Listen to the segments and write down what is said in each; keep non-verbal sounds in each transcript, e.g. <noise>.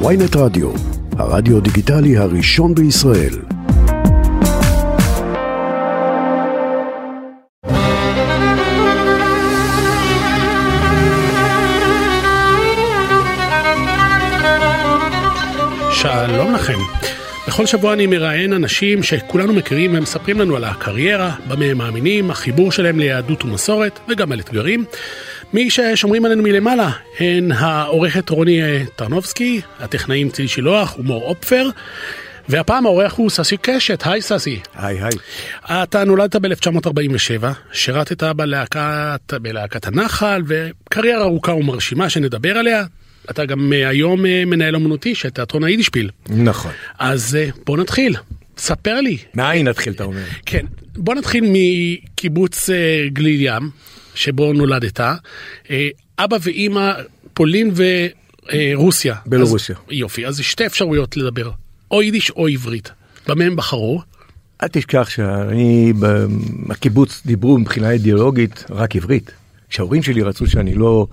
ויינט רדיו, הרדיו דיגיטלי הראשון בישראל. שלום לכם. בכל שבוע אני מראיין אנשים שכולנו מכירים והם מספרים לנו על הקריירה, במה הם מאמינים, החיבור שלהם ליהדות ומסורת וגם על אתגרים. מי ששומרים עלינו מלמעלה הן העורכת רוני טרנובסקי, הטכנאים צילי שילוח ומור אופפר. והפעם האורח הוא ססי קשת, היי ססי. היי היי. אתה נולדת ב-1947, שירתת בלהקת, בלהקת הנחל, וקריירה ארוכה ומרשימה שנדבר עליה. אתה גם אה, היום אה, מנהל אמנותי של תיאטרון היידישפיל. נכון. אז אה, בוא נתחיל, ספר לי. מאין נתחיל אתה אומר? כן, בוא נתחיל מקיבוץ אה, גליל ים, שבו נולדת. אה, אבא ואימא, פולין ורוסיה. בלרוסיה. אז, יופי, אז שתי אפשרויות לדבר, או יידיש או עברית. במה הם בחרו? אל תשכח שאני, בקיבוץ דיברו מבחינה אידיאולוגית רק עברית. כשההורים שלי רצו שאני לא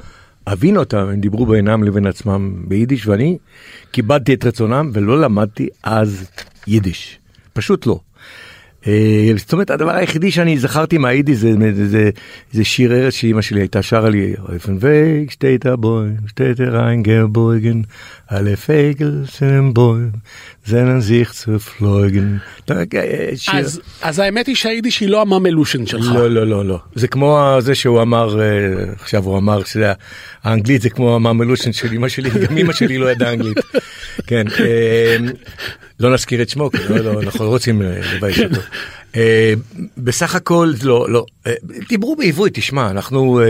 אבין אותם, הם דיברו בינם לבין עצמם ביידיש, ואני כיבדתי את רצונם ולא למדתי אז יידיש. פשוט לא. אה, זאת אומרת הדבר היחידי שאני זכרתי מהיידיש זה, זה, זה, זה שיר ארץ שאימא שלי הייתה שרה לי אופן וייג שטייטה בוי שטייטה ריין גרבויגן אלה פייגל סלם בוי זנן זיך צו פלויגן. אז, האמת היא שהיידיש היא לא הממלושן שלך. לא לא לא לא זה כמו זה שהוא אמר אה, עכשיו הוא אמר שזה האנגלית זה כמו הממלושן של אמא שלי <laughs> גם אמא שלי לא ידעה אנגלית. כן. אה, לא נזכיר את שמו, לא, לא, אנחנו לא רוצים לבייש אותו. אה, בסך הכל לא לא אה, דיברו בעברית תשמע אנחנו אה,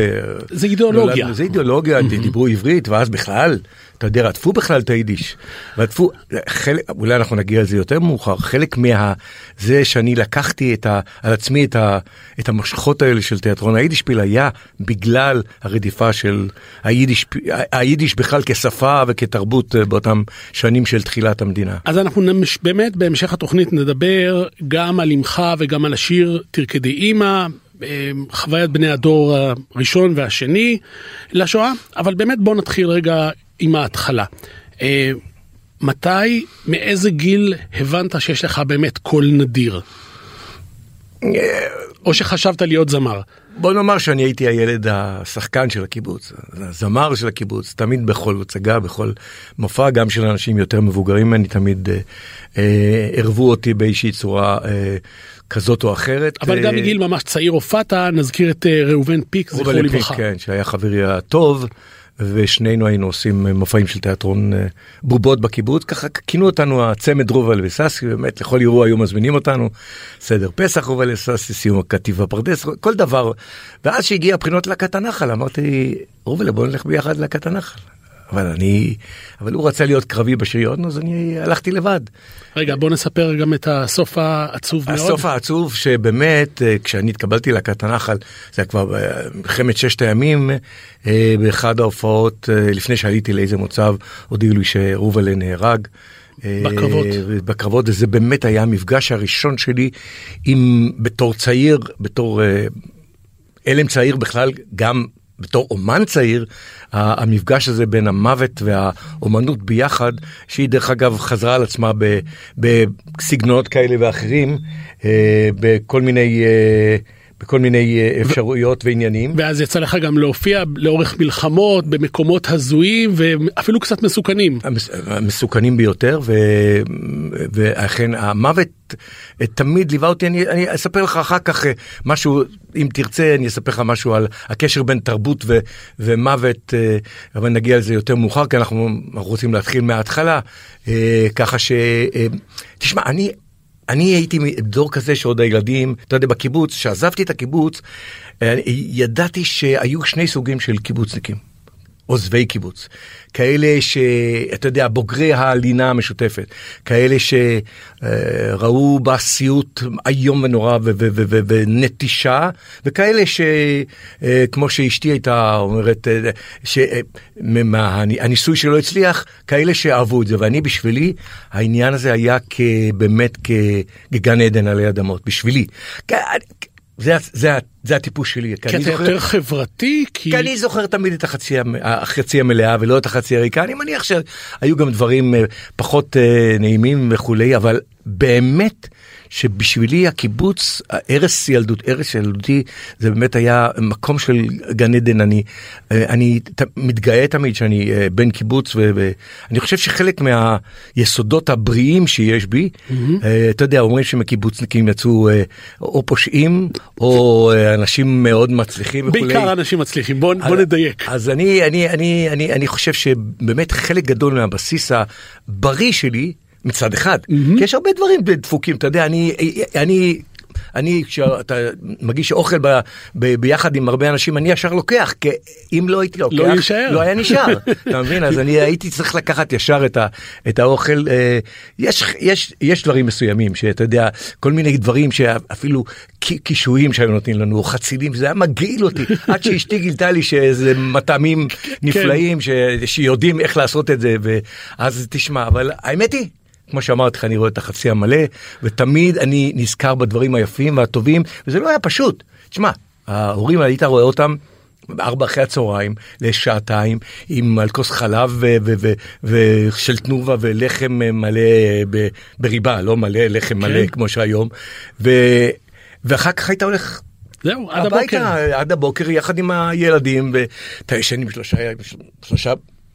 זה אידיאולוגיה זה אידיאולוגיה דיברו עברית ואז בכלל אתה יודע רדפו בכלל את היידיש רדפו חלק אולי אנחנו נגיע לזה יותר מאוחר חלק מה זה שאני לקחתי את ה, על עצמי את, ה, את המשכות האלה של תיאטרון היידישפיל היה בגלל הרדיפה של היידיש היידיש בכלל כשפה וכתרבות באותם שנים של תחילת המדינה. אז אנחנו באמת בהמשך התוכנית נדבר גם על עמך וגם על השיר תרקדי אימא, אה, חוויית בני הדור הראשון והשני לשואה, אבל באמת בוא נתחיל רגע עם ההתחלה. אה, מתי, מאיזה גיל הבנת שיש לך באמת קול נדיר? או שחשבת להיות זמר? בוא נאמר שאני הייתי הילד השחקן של הקיבוץ, הזמר של הקיבוץ, תמיד בכל הצגה, בכל מופע, גם של אנשים יותר מבוגרים ממני, תמיד אה, ערבו אותי באיזושהי צורה אה, כזאת או אחרת. אבל אה, גם מגיל ממש צעיר הופעת, נזכיר את אה, ראובן פיק, זכרו לברכה. כן, שהיה חברי הטוב. ושנינו היינו עושים מופעים של תיאטרון אה, בובות בקיבוץ. ככה כינו אותנו הצמד רובל וססי באמת לכל אירוע היו מזמינים אותנו. סדר פסח רובל וססי סיום הקטיף בפרדס כל דבר. ואז שהגיע בחינות להקת הנחל אמרתי רובל בוא נלך ביחד להקת הנחל אבל אני, אבל הוא רצה להיות קרבי בשריון, אז אני הלכתי לבד. רגע, בוא נספר גם את הסוף העצוב מאוד. הסוף העצוב שבאמת, אה, כשאני התקבלתי להקת הנחל, זה היה כבר במלחמת ששת הימים, אה, באחד ההופעות, אה, לפני שעליתי לאיזה מוצב, הודיעו לי שרובלה נהרג. בקרבות. בקרבות, וזה באמת היה המפגש הראשון שלי עם, בתור צעיר, בתור הלם צעיר בכלל, גם בתור אומן צעיר, המפגש הזה בין המוות והאומנות ביחד, שהיא דרך אגב חזרה על עצמה בסגנונות כאלה ואחרים, אה, בכל מיני... אה, בכל מיני אה, אפשרויות ועניינים. ואז יצא לך גם להופיע לאורך מלחמות במקומות הזויים ואפילו קצת מסוכנים. מסוכנים ביותר ו... ואכן המוות תמיד ליווה אותי, אני, אני אספר לך אחר כך אה, משהו, אם תרצה אני אספר לך משהו על הקשר בין תרבות ו... ומוות, אה, אבל נגיע לזה יותר מאוחר כי אנחנו, אנחנו רוצים להתחיל מההתחלה, ככה ש... תשמע, אני... אני הייתי דור כזה שעוד הילדים, אתה יודע, בקיבוץ, כשעזבתי את הקיבוץ, אה, ידעתי שהיו שני סוגים של קיבוצניקים, עוזבי קיבוץ. כאלה שאתה יודע, בוגרי הלינה המשותפת, כאלה שראו בה סיוט איום ונורא ונטישה, וכאלה שכמו שאשתי הייתה אומרת, שהניסוי שלא הצליח, כאלה שאהבו את זה, ואני בשבילי, העניין הזה היה באמת כגן עדן עלי אדמות, בשבילי. זה, זה, זה הטיפוס שלי. כי אתה יותר חברתי, כי... כי אני זוכר תמיד את החצי, החצי המלאה ולא את החצי הריקה, אני מניח שהיו גם דברים אה, פחות אה, נעימים וכולי, אבל באמת שבשבילי הקיבוץ, ערש ילדות, ערש ילדותי, זה באמת היה מקום של גן עדן, אני, אני מתגאה תמיד שאני אה, בן קיבוץ, ואני חושב שחלק מהיסודות הבריאים שיש בי, אה, אתה יודע, אומרים שמקיבוצניקים יצאו אה, או פושעים, או אנשים מאוד מצליחים וכולי. בעיקר אנשים מצליחים, בוא, בוא נדייק. אז אני, אני, אני, אני, אני חושב שבאמת חלק גדול מהבסיס הבריא שלי, מצד אחד, כי יש הרבה דברים דפוקים, אתה יודע, אני, אני, אני, כשאתה מגיש אוכל ב, ב, ביחד עם הרבה אנשים, אני ישר לוקח, כי אם לא הייתי לוקח, לא יישאר. לא היה נשאר, אתה מבין? אז אני הייתי צריך לקחת ישר את, ה, את האוכל. אה, יש, יש, יש דברים מסוימים שאתה יודע, כל מיני דברים שאפילו קי- קישואים שהיו נותנים לנו, או חצילים, זה היה מגעיל אותי, עד שאשתי גילתה לי שזה מטעמים נפלאים, ש, שיודעים איך לעשות את זה, ואז תשמע, אבל האמת היא, כמו שאמרתי לך, אני רואה את החצי המלא, ותמיד אני נזכר בדברים היפים והטובים, וזה לא היה פשוט. תשמע, ההורים, היית רואה אותם בארבע אחרי הצהריים לשעתיים עם על כוס חלב ושל תנובה ולחם מלא ב- בריבה, לא מלא, לחם מלא כמו שהיום, ו- ואחר כך היית הולך זהו, עד הביתה, הבוקר. עד הבוקר יחד עם הילדים, ואתה ישן עם שלושה, שלושה,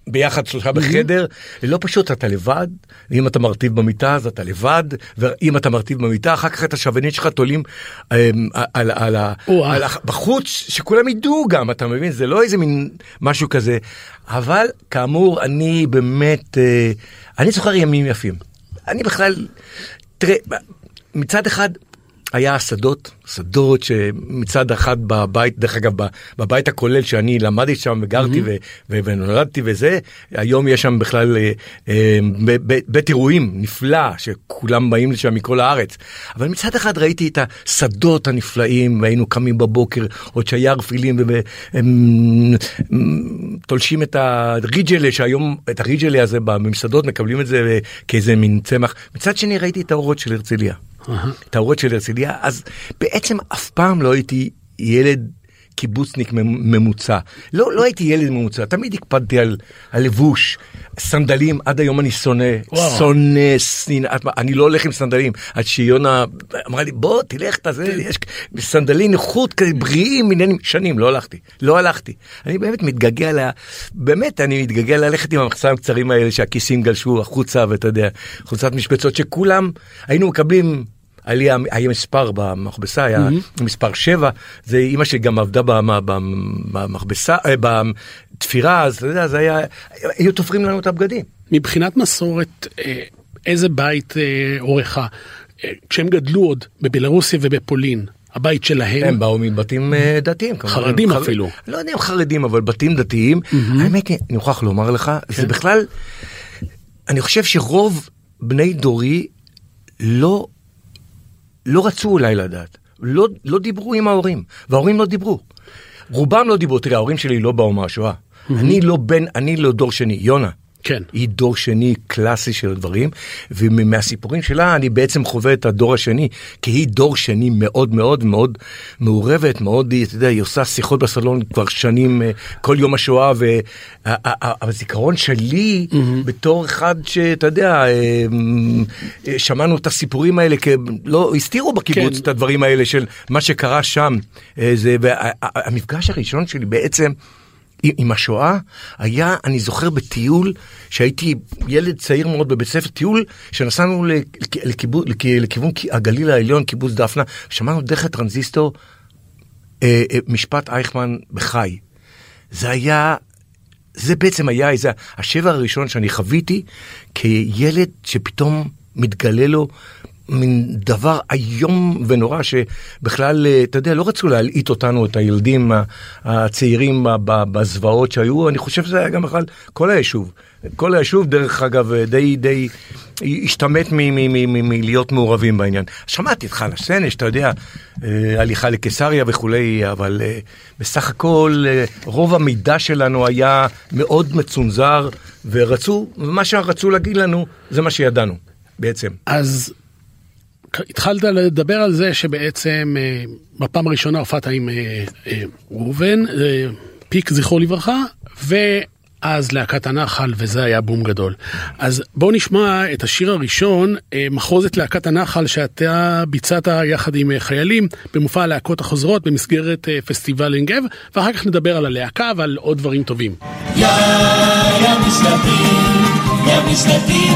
ביחד שלושה בחדר, לא פשוט, אתה לבד, אם אתה מרטיב במיטה אז אתה לבד, ואם אתה מרטיב במיטה, אחר כך את השווינית שלך תולים אמ, על, על. על, ה- בחוץ, שכולם ידעו גם, אתה מבין? זה לא איזה מין משהו כזה, אבל כאמור, אני באמת, אה, אני זוכר ימים יפים. אני בכלל, תראה, מצד אחד, היה השדות, שדות שמצד אחד בבית, דרך אגב, בבית הכולל שאני למדתי שם וגרתי ו- ו- ונולדתי וזה, היום יש שם בכלל אה, אה, בית אירועים נפלא, שכולם באים לשם מכל הארץ. אבל מצד אחד ראיתי את השדות הנפלאים, והיינו קמים בבוקר, עוד שהיה רפילים, ותולשים את הריג'לה, שהיום, את הריג'לה הזה במסעדות מקבלים את זה אה, כאיזה מין צמח. מצד שני ראיתי את האורות של הרצליה. את האורות של הרצליה, אז בעצם אף פעם לא הייתי ילד קיבוצניק ממ- ממוצע. לא, לא הייתי ילד ממוצע, תמיד הקפדתי על הלבוש, סנדלים, עד היום אני שונא, וואו. שונא שנאת, אני לא הולך עם סנדלים, עד שיונה אמרה לי בוא תלך, תזה, יש סנדלים איכות כאלה בריאים, עניינים, שנים לא הלכתי, לא הלכתי. אני באמת מתגעגע ל... באמת, אני מתגעגע ללכת עם המחסיים הקצרים האלה שהכיסים גלשו החוצה, ואתה יודע, חולצת משבצות שכולם היינו מקבלים. עלייה, היה מספר במכבסה, היה מספר 7, זה אימא שלי גם עבדה במ- במ- במכבסה, אה, בתפירה, אז אתה יודע, זה היה, היו תופרים לנו את הבגדים. מבחינת מסורת, אה, איזה בית אה? אה, כשהם גדלו עוד בבלרוסיה ובפולין, הבית שלהם, הם באו מבתים אה, דתיים כמובן. חרדים חר- אפילו. לא יודע אם חרדים, אבל בתים דתיים. האמת היא, אני מוכרח לומר לך, זה כן. בכלל, אני חושב שרוב בני דורי לא, לא רצו אולי לדעת. לא, לא דיברו עם ההורים, וההורים לא דיברו. רובם לא דיברו, תראה, ההורים שלי לא באו מהשואה. אני לא בן, אני לא דור שני, יונה. כן. היא דור שני קלאסי של הדברים, ומהסיפורים שלה אני בעצם חווה את הדור השני, כי היא דור שני מאוד מאוד מאוד מעורבת, מאוד, אתה יודע, היא עושה שיחות בסלון כבר שנים, אה, כל יום השואה, והזיכרון שלי בתור אחד שאתה יודע, אה, אה, שמענו את הסיפורים האלה, כי לא הסתירו בקיבוץ כן. את הדברים האלה של מה שקרה שם, זה, והמפגש הראשון שלי בעצם, עם השואה היה, אני זוכר בטיול, שהייתי ילד צעיר מאוד בבית ספר, טיול שנסענו לכיוון כי- הגליל העליון, קיבוץ דפנה, שמענו דרך הטרנזיסטור אה, אה, משפט אייכמן בחי. זה היה, זה בעצם היה איזה, השבר הראשון שאני חוויתי כילד שפתאום מתגלה לו מין דבר איום ונורא שבכלל, אה, אתה יודע, לא רצו להלעיט אותנו, את הילדים הצעירים בזוועות שהיו, אני חושב שזה היה גם בכלל כל היישוב. כל היישוב, דרך אגב, אה, די, די השתמט מלהיות מעורבים בעניין. שמעתי את חנה סנש, אתה יודע, אה, הליכה לקיסריה וכולי, אבל בסך הכל רוב המידע שלנו היה מאוד מצונזר, ורצו, מה שרצו להגיד לנו זה מה שידענו בעצם. אז התחלת לדבר על זה שבעצם אה, בפעם הראשונה הופעת עם אה, אה, ראובן, פיק זכרו לברכה, ואז להקת הנחל, וזה היה בום גדול. אז בואו נשמע את השיר הראשון, מחרוזת להקת הנחל, שאתה ביצעת יחד עם חיילים במופע הלהקות החוזרות במסגרת פסטיבל עין גב, ואחר כך נדבר על הלהקה ועל עוד דברים טובים. יא יא Μια μην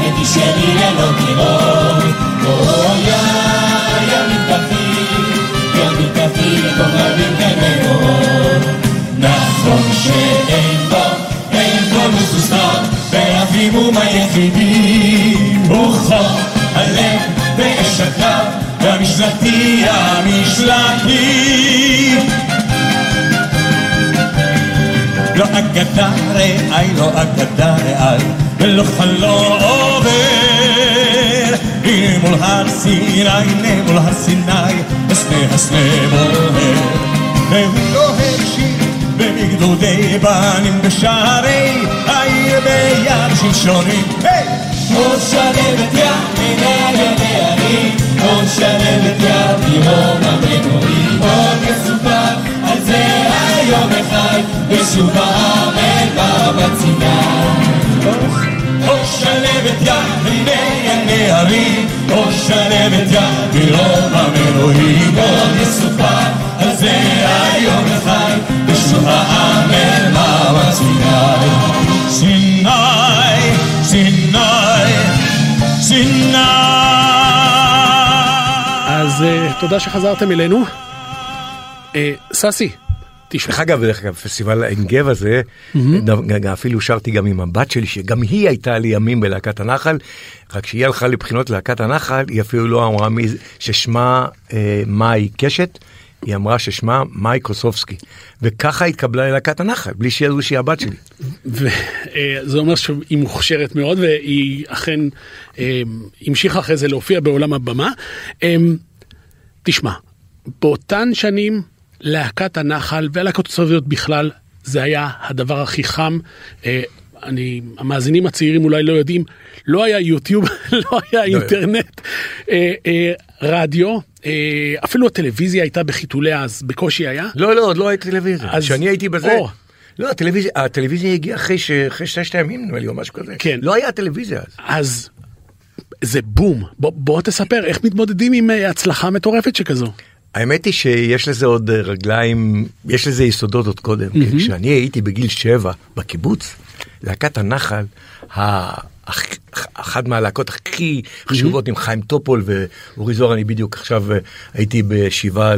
με τη σέλη ενόκλεινο. Όλα για μην καθεί, για μην καθεί το γαλήν καημένο. Να φρόξε έμπα, έμπονος του στά, πέρα φίμου μα γεφρινή. Οχα, αλέμ, δεν εσακά, να μην σταθεί, να μην σλακεί. אגדה רעי, לא אגדה רעי, ולא חלום עובר. הנה מול הר סיני, הנה מול הר סיני, הסנה הסנה בוער. והוא לא הקשיב במגדודי בנים בשערי העיר ביד שמשונים. עוד שלבת ימינה לנערים, עוד שלבת ימירום המנועים, עוד זה היום החי, ושוב העם אל בצינה. או שלבת ימיני הנערים, או שלבת ימירום המנועים, עוד יסופר על זה היום החי, ושוב העם אל סיני, סיני, סיני. אז אה, תודה שחזרתם אלינו. אה, ססי, תשמע. דרך אגב, דרך אגב, פסטיבל עין גב הזה, אפילו שרתי גם עם הבת שלי, שגם היא הייתה לימים בלהקת הנחל, רק כשהיא הלכה לבחינות להקת הנחל, היא אפילו לא אמרה מי זה- ששמה אה, מאי קשת, היא אמרה ששמה מאי קוסובסקי, וככה התקבלה ללהקת הנחל, בלי שידעו שהיא הבת שלי. וזה אומר שהיא מוכשרת מאוד והיא אכן אה, המשיכה אחרי זה להופיע בעולם הבמה. אה, תשמע, באותן שנים להקת הנחל והלהקות הצבאיות בכלל זה היה הדבר הכי חם. אה, אני, המאזינים הצעירים אולי לא יודעים, לא היה יוטיוב, <laughs> לא היה אינטרנט, אה, אה, רדיו, אפילו הטלוויזיה הייתה בחיתוליה אז בקושי היה. לא, לא, עוד לא הייתי טלוויזיה. כשאני הייתי בזה... לא, הטלוויזיה, הטלוויזיה הגיעה אחרי, ש... אחרי ששת הימים, נדמה לי, או משהו כזה. כן. לא היה טלוויזיה אז. אז זה בום. בוא, בוא תספר איך מתמודדים עם הצלחה מטורפת שכזו. האמת היא שיש לזה עוד אה, רגליים, יש לזה יסודות עוד קודם. כי כשאני הייתי בגיל שבע בקיבוץ, להקת הנחל, אחת מהלהקות הכי חשובות עם חיים טופול ואורי זוהר, אני בדיוק עכשיו אה, הייתי בשבעה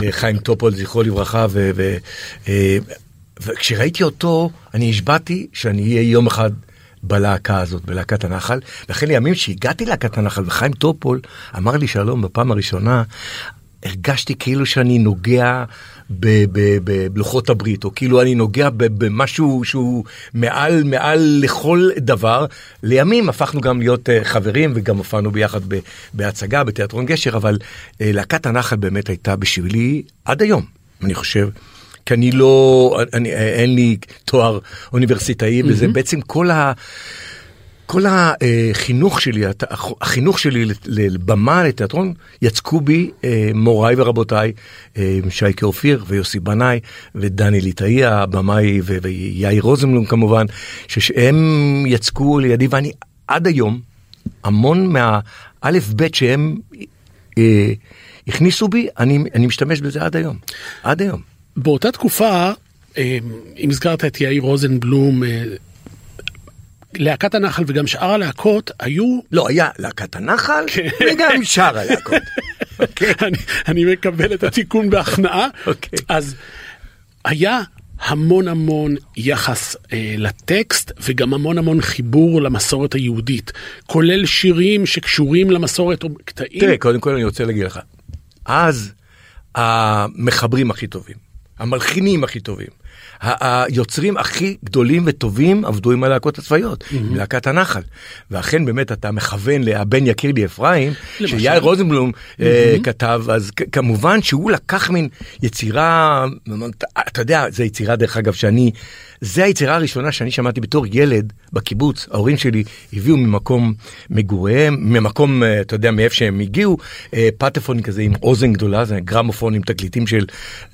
לחיים טופול, זכרו לברכה, ו- ו- אה, וכשראיתי אותו, אני השבעתי שאני אהיה יום אחד בלהקה הזאת, בלהקת הנחל. לכן לימים שהגעתי ללהקת הנחל וחיים טופול אמר לי שלום בפעם הראשונה, הרגשתי כאילו שאני נוגע בלוחות הברית, או כאילו אני נוגע במשהו שהוא מעל, מעל לכל דבר. לימים הפכנו גם להיות אה, חברים וגם הופענו ביחד בהצגה בתיאטרון גשר, אבל אה, להקת הנחל באמת הייתה בשבילי עד היום, אני חושב. כי אני לא, אני, אין לי תואר אוניברסיטאי, mm-hmm. וזה בעצם כל ה... כל החינוך שלי, החינוך שלי לבמה, לתיאטרון, יצקו בי אה, מוריי ורבותיי, אה, שייקה אופיר ויוסי בנאי ודני ליטאי הבמאי ויאיר רוזנבלום כמובן, שהם יצקו לידי ואני עד היום, המון מהאלף בית שהם אה, הכניסו בי, אני, אני משתמש בזה עד היום, עד היום. באותה תקופה, אה, אם הזכרת את יאיר רוזנבלום, אה, להקת הנחל וגם שאר הלהקות היו, לא, היה להקת הנחל וגם שאר הלהקות. <laughs> אני, אני מקבל את התיקון בהכנעה, אוקיי. אז היה המון המון יחס אה, לטקסט וגם המון המון חיבור למסורת היהודית, כולל שירים שקשורים למסורת או קטעים. תראה, קודם כל אני רוצה להגיד לך, אז המחברים הכי טובים, המלחינים הכי טובים, היוצרים הכי גדולים וטובים עבדו עם הלהקות הצבאיות, עם להקת הנחל. ואכן באמת אתה מכוון לבן יקיר לי אפרים. שיאיר רוזנבלום אה, כתב, אז כמובן שהוא לקח מין יצירה, אתה יודע, זו יצירה דרך אגב שאני, זה היצירה הראשונה שאני שמעתי בתור ילד בקיבוץ, ההורים שלי הביאו ממקום מגוריהם, ממקום, אה, אתה יודע, מאיפה שהם הגיעו, אה, פטפון כזה עם אוזן גדולה, זה גרמופון עם תקליטים של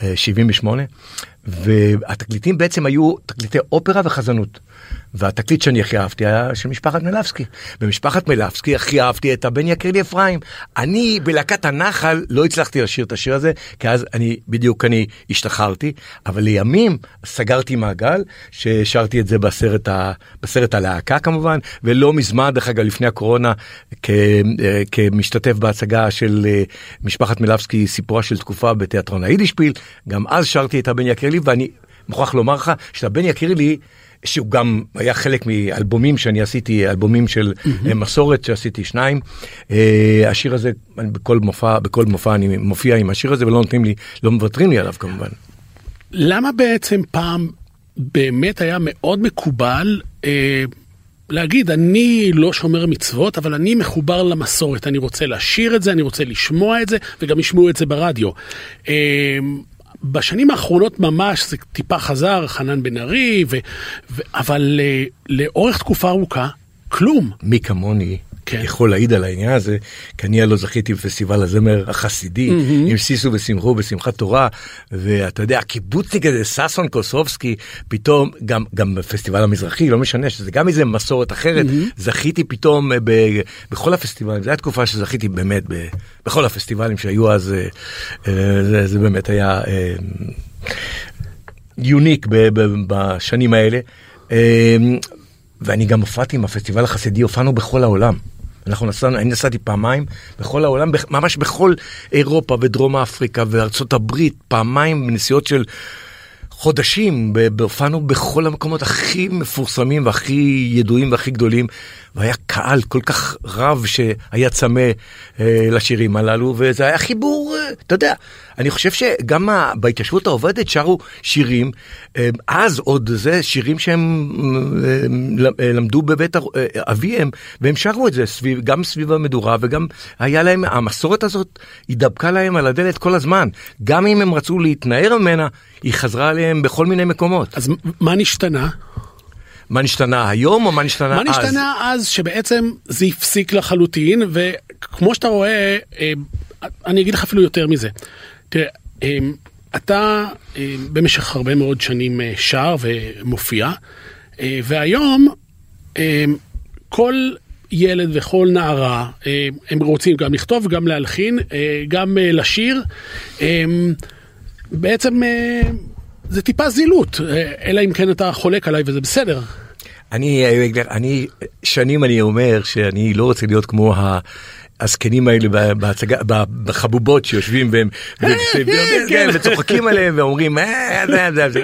אה, 78, והתקליטים בעצם היו תקליטי אופרה וחזנות. והתקליט שאני הכי אהבתי היה של משפחת מלבסקי. במשפחת מלבסקי הכי אהבתי את הבן יקיר לי אפרים. אני בלהקת הנחל לא הצלחתי לשיר את השיר הזה, כי אז אני, בדיוק אני השתחררתי, אבל לימים סגרתי מעגל, ששרתי את זה בסרט, ה, בסרט הלהקה כמובן, ולא מזמן, דרך אגב, לפני הקורונה, כ, אה, כמשתתף בהצגה של אה, משפחת מלבסקי, סיפורה של תקופה בתיאטרון היידישפיל, גם אז שרתי את הבן יקיר לי, ואני מוכרח לומר לך שאת הבן יקיר לי, שהוא גם היה חלק מאלבומים שאני עשיתי, אלבומים של mm-hmm. מסורת שעשיתי שניים. אה, השיר הזה, אני בכל מופע, בכל מופע אני מופיע עם השיר הזה ולא נותנים לי, לא מוותרים לי עליו כמובן. למה בעצם פעם באמת היה מאוד מקובל אה, להגיד, אני לא שומר מצוות, אבל אני מחובר למסורת, אני רוצה לשיר את זה, אני רוצה לשמוע את זה, וגם ישמעו את זה ברדיו. אה, בשנים האחרונות ממש זה טיפה חזר, חנן בן ארי, אבל אה, לאורך תקופה ארוכה, כלום. מי כמוני כן. יכול להעיד על העניין הזה, כי אני הלא זכיתי בפסטיבל הזמר החסידי, עם סיסו ושמחו בשמחת תורה, ואתה יודע, הקיבוצניק הזה, ששון קוסובסקי, פתאום, גם, גם בפסטיבל המזרחי, לא משנה, שזה גם איזה מסורת אחרת, זכיתי פתאום אה, ב, בכל הפסטיבלים, זו הייתה תקופה שזכיתי באמת ב, בכל הפסטיבלים שהיו אז, אה, אה, זה, זה באמת היה יוניק ב, ב, בשנים האלה. ואני גם הופעתי עם הפסטיבל החסידי, הופענו בכל העולם. אנחנו נסענו, אני נסעתי פעמיים בכל העולם, ממש בכל אירופה ודרום אפריקה וארצות הברית, פעמיים בנסיעות של חודשים, הופענו בכל המקומות הכי מפורסמים והכי ידועים והכי גדולים, והיה קהל כל כך רב שהיה צמא אה, לשירים הללו, וזה היה חיבור, אה, אתה יודע, אני חושב שגם בהתיישבות העובדת שרו שירים, אה, אז עוד זה שירים שהם אה, אה, למדו בבית אב- אביהם, והם שרו את זה סביב, גם סביב המדורה, וגם היה להם, המסורת הזאת התדבקה להם על הדלת כל הזמן. גם אם הם רצו להתנער ממנה, היא חזרה עליהם בכל מיני מקומות. אז מה נשתנה? מה נשתנה היום או מה נשתנה מה אז? נשתנה אז שבעצם זה הפסיק לחלוטין, וכמו שאתה רואה, אה, אני אגיד לך אפילו יותר מזה. תראה, אה, אתה אה, במשך הרבה מאוד שנים אה, שר ומופיע, אה, והיום אה, כל ילד וכל נערה, אה, הם רוצים גם לכתוב, גם להלחין, גם לשיר. בעצם זה טיפה זילות, אלא אם כן אתה חולק עליי וזה בסדר. אני, אני, שנים אני אומר שאני לא רוצה להיות כמו ה... הזקנים האלה בהצגה, בחבובות שיושבים והם והם- והם- כן, וצוחקים עליהם ואומרים, "אה, זה."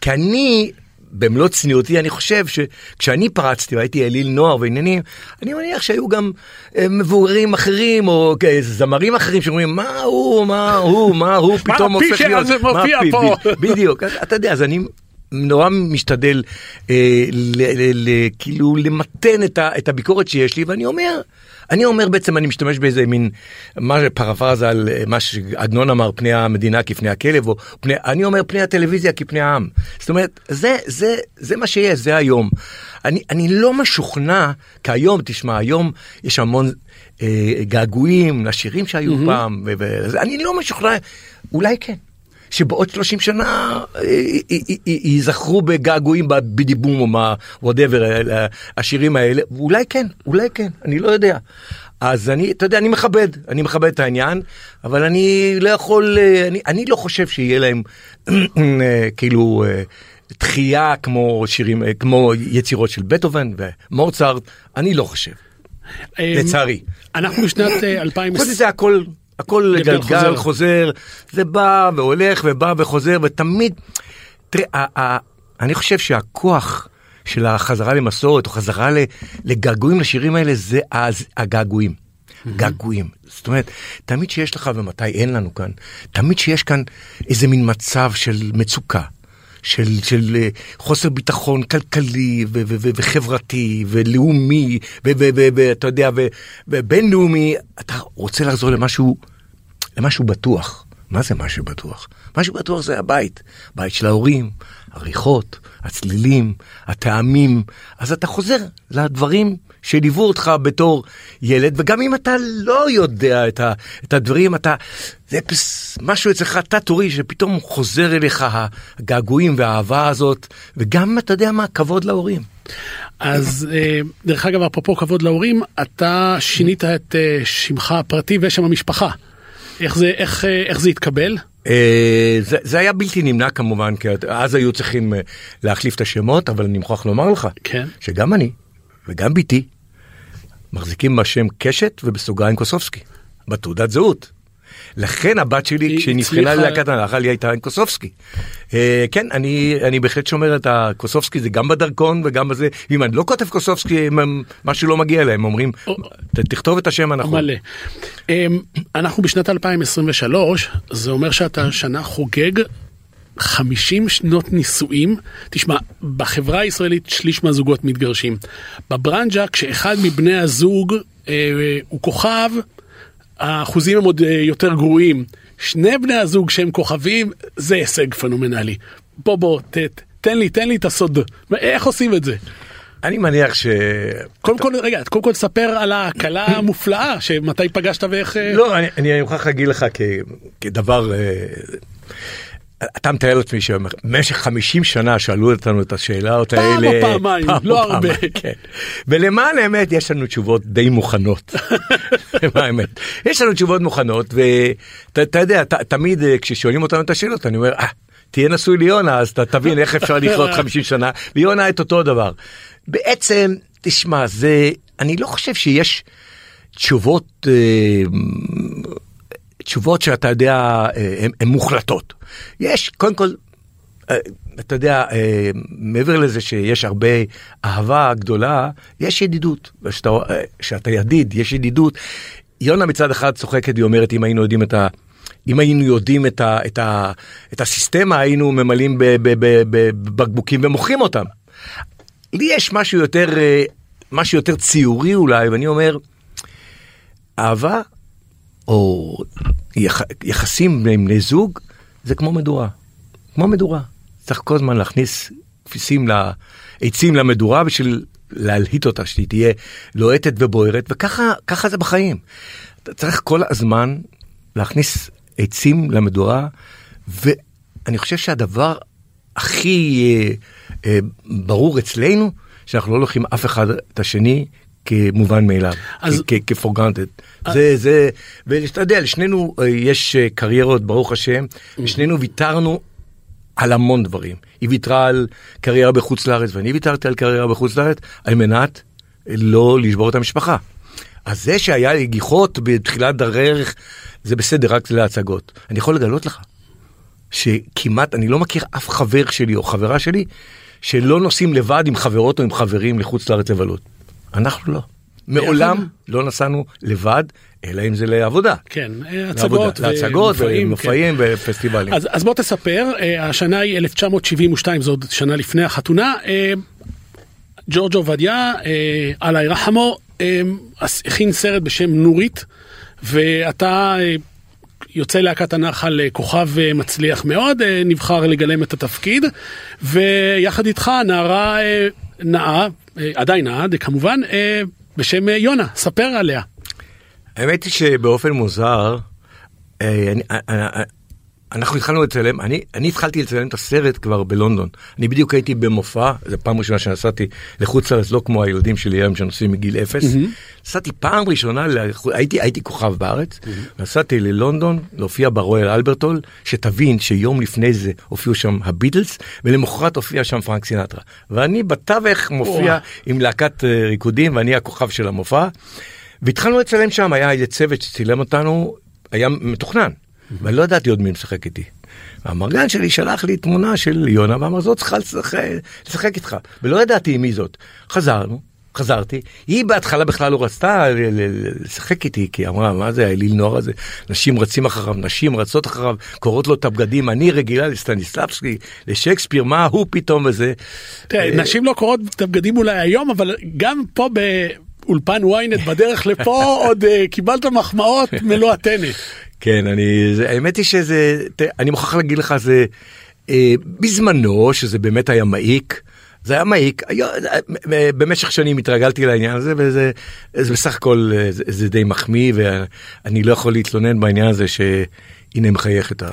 כי אני- במלוא צניעותי, אני חושב שכשאני פרצתי והייתי אליל נוער ועניינים, אני מניח שהיו גם אה, מבוגרים אחרים או אה, זמרים אחרים שאומרים, מה הוא, מה הוא, מה הוא פתאום הופך להיות, מה מופיע הפיפי?" פה. בדיוק, אתה יודע, אז אני נורא משתדל אה, ל, ל, ל, כאילו למתן את, ה, את הביקורת שיש לי, ואני אומר, אני אומר בעצם, אני משתמש באיזה מין, מה פרפרזה על אה, מה שעדנון אמר, פני המדינה כפני הכלב, או פני, אני אומר פני הטלוויזיה כפני העם. זאת אומרת, זה, זה, זה מה שיש, זה היום. אני, אני לא משוכנע, כי היום, תשמע, היום יש המון אה, געגועים לשירים שהיו mm-hmm. פעם, ו- ו- אני לא משוכנע, אולי כן. שבעוד 30 שנה אה, י- י- ייזכרו בגעגועים בדיבום או מה, וואטאבר, השירים האלה, ואולי כן, אולי כן, אני לא יודע. אז אני, אתה יודע, אני מכבד, אני מכבד את העניין, אבל אני לא יכול, אה, אני, אני לא חושב שיהיה להם אה, כאילו אה, דחייה כמו שירים, אה, כמו יצירות של בטהובן ומורצרט, אני לא חושב, אה, לצערי. אנחנו בשנת אה, 2020. חוץ מזה הכל, הכל גלגל גלגל חוזר. חוזר. זה בא והולך ובא וחוזר ותמיד, תראה, אני חושב שהכוח של החזרה למסורת או חזרה לגעגועים לשירים האלה זה הגעגועים. געגועים. זאת אומרת, תמיד שיש לך ומתי אין לנו כאן, תמיד שיש כאן איזה מין מצב של מצוקה. של, של אה, חוסר ביטחון כלכלי ו- ו- ו- וחברתי ולאומי ואתה יודע, ובינלאומי, אתה רוצה לחזור למשהו, למשהו בטוח. מה זה משהו בטוח? משהו בטוח זה הבית, בית של ההורים, הריחות, הצלילים, הטעמים, אז אתה חוזר לדברים שליוו אותך בתור ילד, וגם אם אתה לא יודע את, ה, את הדברים, אתה, זה פס, משהו אצלך תת-הורי שפתאום חוזר אליך הגעגועים והאהבה הזאת, וגם, אתה יודע מה, כבוד להורים. אז אה, דרך אגב, אפרופו כבוד להורים, אתה שינית את אה, שמך הפרטי ושם המשפחה. איך זה, איך, אה, איך זה התקבל? זה, זה היה בלתי נמנע כמובן, כי אז היו צריכים להחליף את השמות, אבל אני מוכרח לומר לך, כן. שגם אני וגם בתי מחזיקים בשם קשת ובסוגריים קוסובסקי, בתעודת זהות. לכן הבת שלי, היא כשהיא נבחנה ללהקת הנחל, היא הייתה עם קוסובסקי. אה, כן, אני, אני בהחלט שומר את הקוסובסקי, זה גם בדרכון וגם בזה. אם אני לא כותב קוסובסקי, הם- משהו לא מגיע אליהם, אומרים, או- "ת- תכתוב את השם הנכון. מלא. אמ, אנחנו בשנת 2023, זה אומר שאתה שנה חוגג 50 שנות נישואים. תשמע, בחברה הישראלית שליש מהזוגות מתגרשים. בברנז'ה, כשאחד מבני הזוג אה, הוא כוכב, האחוזים הם עוד אה, יותר גרועים. שני בני הזוג שהם כוכבים, זה הישג פנומנלי. בוא בוא, ת, תן לי, תן לי את הסוד. איך עושים את זה? אני מניח ש... קודם כל, רגע, קודם כל תספר על ההקלה המופלאה, שמתי פגשת ואיך... אה, לא, אני, מוכרח להגיד לך כדבר, אה, אתה מתאר לעצמי שבמשך 50 שנה שאלו אותנו את השאלות פעם האלה. או פעמיים, לא הרבה. כן. ולמען האמת יש לנו תשובות די מוכנות. <laughs> למען האמת. יש לנו תשובות מוכנות, ואתה יודע, ת, תמיד אה, כששואלים אותנו את השאלות, אני אומר, אה, תהיה נשוי ליונה, אז אתה תבין איך אפשר לחיות <laughs> 50 שנה, ליונה את אותו דבר. בעצם, תשמע, זה, אני לא חושב שיש תשובות, אה, תשובות שאתה יודע, הן מוחלטות. יש, קודם כל, אה, אתה יודע, אה, מעבר לזה שיש הרבה אהבה גדולה, יש ידידות. כשאתה, אה, ידיד, יש ידידות. יונה מצד אחד צוחקת, היא אומרת, אם היינו יודעים את ה... אם היינו יודעים את, ה, את, ה, את הסיסטמה, היינו ממלאים בבקבוקים ומוכרים אותם. לי יש משהו יותר, אה, משהו יותר ציורי אולי, ואני אומר, אהבה או יח, יחסים עם בני זוג זה כמו מדורה. כמו מדורה. צריך כל הזמן להכניס כפיסים, ל- עצים למדורה בשביל להלהיט אותה, שהיא תהיה לוהטת ובוערת, וככה ככה זה בחיים. אתה צריך כל הזמן להכניס עצים למדורה, ואני חושב שהדבר הכי אה, אה, ברור אצלנו, שאנחנו לא לוקחים אף אחד את השני כמובן מאליו, אז- כ- כ- for granted. זה, זה, ואתה יודע, לשנינו אה, יש אה, קריירות, ברוך השם, ושנינו ויתרנו על המון דברים. היא ויתרה על קריירה בחוץ לארץ, ואני ויתרתי על קריירה בחוץ לארץ, על מנת לא לשבור את המשפחה. אז זה שהיה לי גיחות בתחילת דרך, זה בסדר, רק להצגות. אני יכול לגלות לך, שכמעט, אני לא מכיר אף חבר שלי או חברה שלי, שלא נוסעים לבד עם חברות או עם חברים לחוץ לארץ לבלות. אנחנו לא. מעולם לא נסענו לבד, אלא אם זה לעבודה. כן, אה, הצגות. להצגות ומופעים, ומופעים ופסטיבלים. אז, אז בוא תספר, אה, השנה היא 1972, זו עוד שנה לפני החתונה. אה, ג'ורג' עובדיה, אללה ירחמו, עש- הכין סרט בשם נורית, ואתה יוצא להקת הנחל כוכב מצליח מאוד, נבחר לגלם את התפקיד, ויחד איתך נערה נאה, אה, עדיין נאה, כמובן, אה, בשם אה, יונה, ספר עליה. האמת היא שבאופן מוזר, אני, אנחנו התחלנו לצלם, אני, אני התחלתי לצלם את הסרט כבר בלונדון. אני בדיוק הייתי במופע, זו פעם ראשונה שנסעתי לחוץ לארץ, לא כמו הילדים שלי היום שנוסעים מגיל אפס. נסעתי פעם ראשונה, הייתי, הייתי כוכב בארץ, נסעתי ללונדון להופיע ברויאל אלברטול, שתבין שיום לפני זה הופיעו שם הביטלס, ולמחרת הופיע שם פרנק סינטרה. ואני בתווך מופיע. עם להקת אה, ריקודים, ואני הכוכב של המופע. והתחלנו לצלם שם, היה איזה צוות שצילם אותנו, היה מתוכנן, ואני לא ידעתי עוד מי משחק איתי. והמרגן שלי שלח לי תמונה של יונה ואמר זאת צריכה לשחק, לשחק איתך, ולא ידעתי מי זאת. חזרנו, חזרתי, היא בהתחלה בכלל לא רצתה לשחק איתי, כי היא אמרה, מה זה האליל נוער הזה? נשים רצים אחריו, נשים רצות אחריו, קוראות לו את הבגדים, אני רגילה לסטניסלבסקי, לשייקספיר, מה הוא פתאום וזה. תראה, אה, נשים לא קוראות את הבגדים אולי היום, אבל גם פה באולפן ynet בדרך לפה <laughs> עוד אה, קיבלת מחמאות מלוא הטנא. כן, אני, האמת היא שזה, אני מוכרח להגיד לך, זה אה, בזמנו, שזה באמת היה מעיק, זה היה מעיק, אה, במשך שנים התרגלתי לעניין הזה, וזה זה בסך הכל, אה, זה, זה די מחמיא, ואני לא יכול להתלונן בעניין הזה ש... הנה מחייכת, <laughs>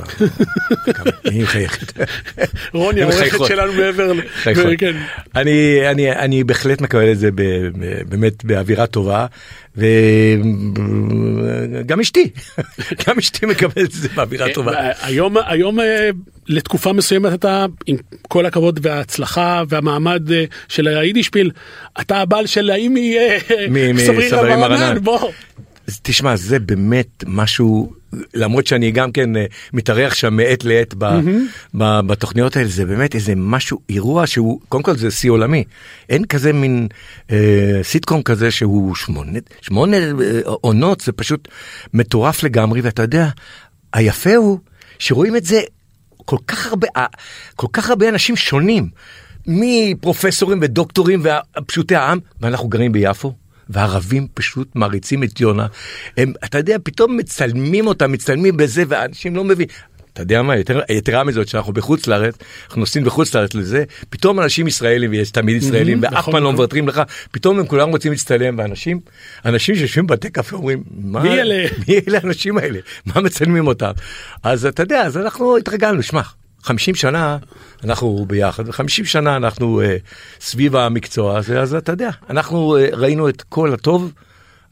היא מחייכת. רוני, העורכת מחייכות. שלנו מעבר, ל-. כן. אני, אני, אני בהחלט מקבל את זה באמת באווירה טובה, וגם אשתי, <laughs> גם אשתי מקבלת את זה באווירה טובה. אה, היום, היום אה, לתקופה מסוימת אתה, עם כל הכבוד וההצלחה והמעמד אה, של היידישפיל, אתה הבעל של האם מסברינה מרנן, מרנן. בוא. תשמע, זה באמת משהו, למרות שאני גם כן אה, מתארח שם מעת לעת ב, ב, בתוכניות האלה, זה באמת איזה משהו, אירוע שהוא, קודם כל זה שיא עולמי. אין כזה מין אה, סיטקום כזה שהוא שמונה, שמונה אה, עונות, זה פשוט מטורף לגמרי, ואתה יודע, היפה הוא שרואים את זה כל כך הרבה, אה, כל כך הרבה אנשים שונים, מפרופסורים ודוקטורים ופשוטי העם, ואנחנו גרים ביפו. והערבים פשוט מעריצים את יונה. הם, אתה יודע, פתאום מצלמים אותם, מצלמים בזה, ואנשים לא מבינים. אתה יודע מה, יותר, יתרה מזאת, שאנחנו בחוץ לארץ, אנחנו נוסעים בחוץ לארץ לזה, פתאום אנשים ישראלים, ויש תמיד ישראלים, ואף נכון, פעם לא נכון. מוותרים לך, פתאום הם כולם רוצים להצטלם, ואנשים, אנשים שיושבים בבתי קפה אומרים, מה, מי אלה?" מי אלה האנשים האלה? מה מצלמים אותם? אז אתה יודע, אז אנחנו התרגלנו, שמע, 50 שנה אנחנו ביחד, ו-50 שנה אנחנו אה, סביב המקצוע הזה, אז אתה יודע, אנחנו אה, ראינו את כל הטוב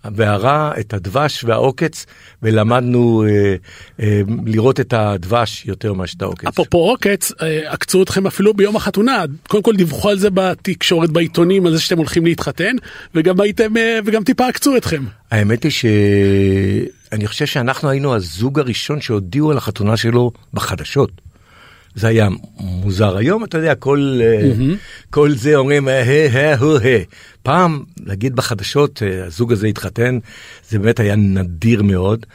והרע, את הדבש והעוקץ, ולמדנו אה, אה, לראות את הדבש יותר מאשר את העוקץ. אפרופו עוקץ, אה, עקצו אתכם אפילו ביום החתונה, קודם כל דיווחו על זה בתקשורת, בעיתונים, על זה שאתם הולכים להתחתן, וגם הייתם, אה, וגם טיפה עקצו אתכם. האמת היא שאני חושב שאנחנו היינו הזוג הראשון שהודיעו על החתונה שלו בחדשות. זה היה מוזר היום אתה יודע כל אה, כל זה אומרים אה, אה, הו, אה. פעם להגיד בחדשות אה, הזוג הזה התחתן זה באמת היה נדיר מאוד.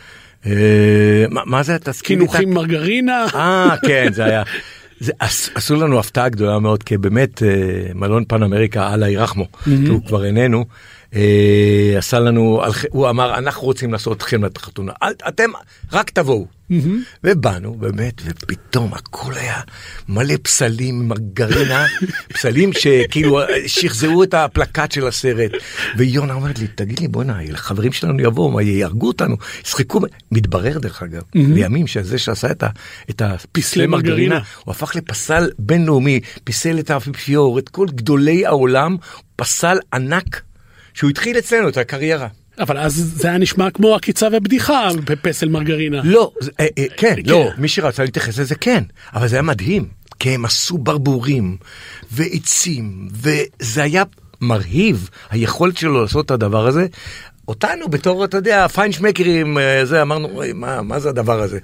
מה, זה את ה- קינוחים מרגרינה. אה כן זה היה. זה, עש, עשו לנו הפתעה גדולה מאוד כי באמת מלון פן אמריקה אללה ירחמו הוא כבר איננו. עשה לנו הוא אמר אנחנו רוצים לעשות אתכם את החתונה אל, אתם רק תבואו. ובאנו באמת ופתאום הכל היה מלא פסלים מרגרינה <laughs> פסלים שכאילו שחזרו את הפלקט של הסרט ויונה אומרת לי תגיד לי בואנה החברים שלנו יבואו מה יהרגו אותנו ישחקו מתברר דרך אגב לימים שזה שעשה את, ה, את הפסלי מרגרינה. מרגרינה הוא הפך לפסל בינלאומי פיסל את האפיפיור את כל גדולי העולם פסל ענק שהוא התחיל אצלנו את הקריירה. אבל אז זה היה נשמע כמו עקיצה ובדיחה בפסל מרגרינה. לא, אה, אה, כן, כן. לא, מי שרצה להתייחס לזה כן, אבל זה היה מדהים, כי הם עשו ברבורים ועצים, וזה היה מרהיב, היכולת שלו לעשות את הדבר הזה. אותנו בתור, אתה יודע, פיינשמקרים, אה, זה, אמרנו, "אוי, מה, מה זה הדבר הזה?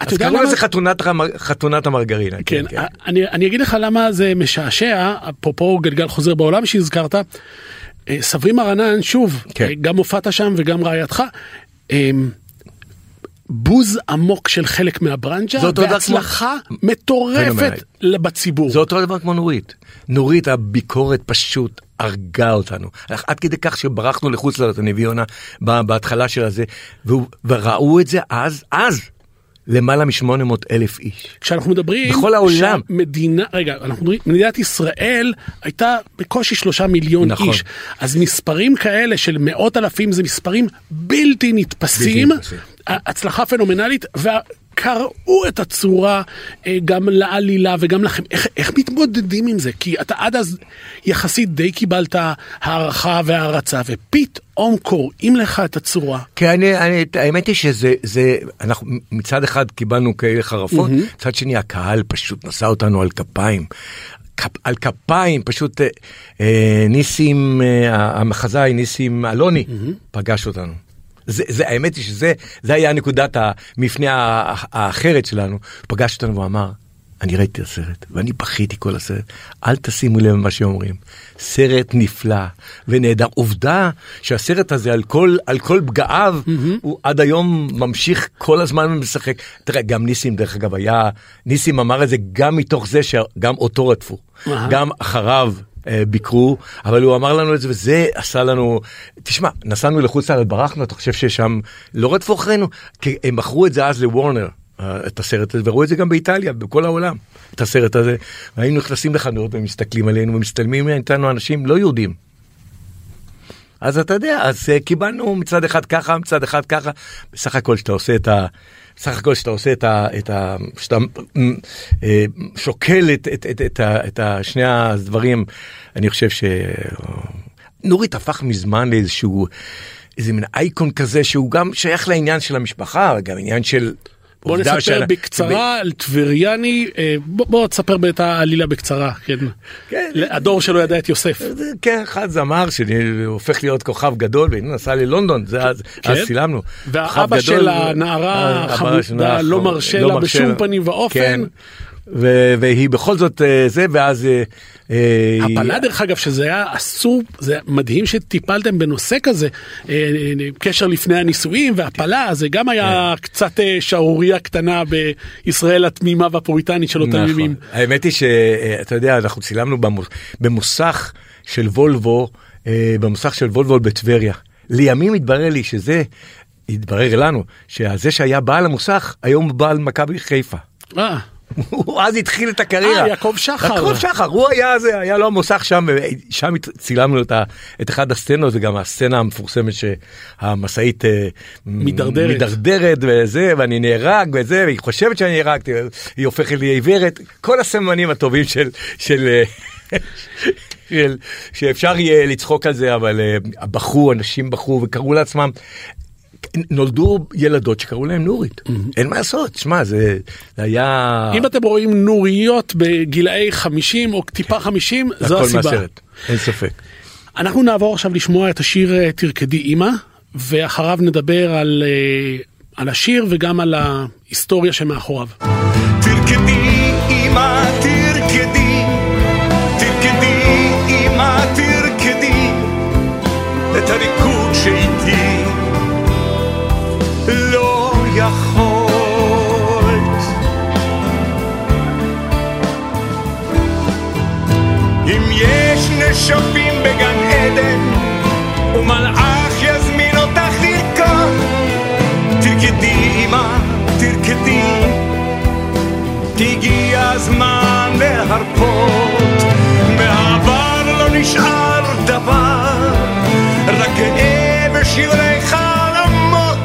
אז קראו לזה חתונת, חתונת המרגרינה. כן, אני, אני אגיד לך למה זה משעשע, אפרופו גלגל חוזר בעולם שהזכרת, סברי מרנן, שוב, כן. אה, גם הופעת שם וגם רעייתך, אה, בוז עמוק של חלק דבר והצלחה פנומנלית. מטורפת בציבור. זה אותו דבר כמו נורית. נורית, הביקורת פשוט הרגה אותנו. עד כדי כך שברחנו לחוץ לארץ, אני ויונה, ב- בהתחלה של הזה, וראו את זה אז, אז, למעלה מ-800 אלף איש. כשאנחנו מדברים, בכל העולם. מדינה, רגע, אנחנו מדברים, מדינת ישראל הייתה בקושי שלושה מיליון נכון. איש, אז מספרים כאלה של מאות אלפים זה מספרים בלתי נתפסים, בלתי נתפסים. הצלחה פנומנלית, וקראו את הצורה אה, גם לעלילה וגם לכם, איך, איך מתמודדים עם זה? כי אתה עד אז יחסית די קיבלת הערכה והערצה, ופתאום קוראים לך את הצורה. כי אני, אני, האמת היא שזה, זה, אנחנו מצד אחד קיבלנו כאלה חרפות, מצד שני הקהל פשוט נשא אותנו על כפיים. כפ, על כפיים, פשוט אה, אה, ניסים, אה, המחזאי ניסים אלוני פגש אותנו. זה, זה, האמת היא שזה זה היה נקודת המפנה האחרת שלנו. פגש אותנו ואמר, אני ראיתי את הסרט, ואני בכיתי כל הסרט. אל תשימו לב למה שאומרים. סרט נפלא ונהדר. עובדה שהסרט הזה על כל, על כל פגעיו, הוא עד היום ממשיך כל הזמן ומשחק. תראה, גם ניסים דרך אגב היה, ניסים אמר את זה גם מתוך זה שגם אותו רדפו. אהה. גם אחריו ביקרו, אבל הוא אמר לנו את זה וזה עשה לנו, תשמע, נסענו לחוץ לארץ, ברחנו, אתה חושב ששם לא רדפו אחרינו? כי הם מכרו את זה אז לוורנר. אה, את הסרט הזה וראו את זה גם באיטליה בכל העולם את הסרט הזה והיינו נכנסים לחנות ומסתכלים עלינו ומצטלמים איתנו אנשים לא יהודים. אז אתה יודע אז אה, קיבלנו מצד אחד ככה מצד אחד ככה בסך הכל שאתה עושה את ה... בסך הכל שאתה עושה את ה... את ה שאתה אה, שוקל את, את, את, את, את ה- שני הדברים אני חושב ש... נורית הפך מזמן לאיזשהו איזה מין אייקון כזה שהוא גם שייך לעניין של המשפחה גם עניין של. בוא נספר של- בקצרה על טבריאני, אה, בוא בוא תספר את העלילה בקצרה, כן. כן. הדור שלא ידע את יוסף. זה, כן, אחד זמר שהופך להיות כוכב גדול והנה נסע ללונדון, זה אז, כן. אז צילמנו. והאבא כוכב של הנערה אה, החמודה לא מרשה לא לה בשום. פנים ואופן. ו- והיא בכל זאת אה, זה ואז אה, אה, הפלה דרך אגב שזה היה אסור זה מדהים שטיפלתם בנושא כזה קשר לפני הנישואים והפלה זה גם היה כן. קצת שערורייה קטנה בישראל התמימה והפוריטנית של אותם ימים. נכון. האמת היא שאתה יודע אנחנו צילמנו במו- במוסך של וולבו במוסך של וולבו בטבריה. לימים התברר לי שזה התברר לנו שזה שהיה בעל המוסך היום בעל מכבי חיפה. אה, הוא אז התחיל את הקריירה. אה, יעקב שחר. יעקב שחר, הוא היה זה, היה לו המוסך שם, שם צילמנו את, את אחד הסצנות, וגם הסצנה המפורסמת שהמשאית אה, מידרדרת. מידרדרת וזה, ואני נהרג וזה, והיא חושבת שאני נהרגתי, היא הופכת לי עיוורת, כל הסממנים הטובים של... של אה, <laughs> של, שאפשר יהיה לצחוק על זה אבל uh, בכו אנשים בכו וקראו לעצמם נולדו ילדות שקראו להם נורית אין מה לעשות שמע זה, זה היה אם אתם רואים נוריות בגילאי 50 או טיפה 50 זו הסיבה. מהסרט אין ספק. אנחנו נעבור עכשיו לשמוע את השיר אה, תרקדי אמא ואחריו נדבר על, אה, על השיר וגם על ההיסטוריה שמאחוריו. תרקדי אמא תרקדי תרקדי יש נשפים בגן עדן ומלאך יזמין אותך לרקוד. תרקדי אמא תרקדי. כי הגיע הזמן להרפות, מהעבר לא נשאר דבר, רק כאב ושירי חלומות,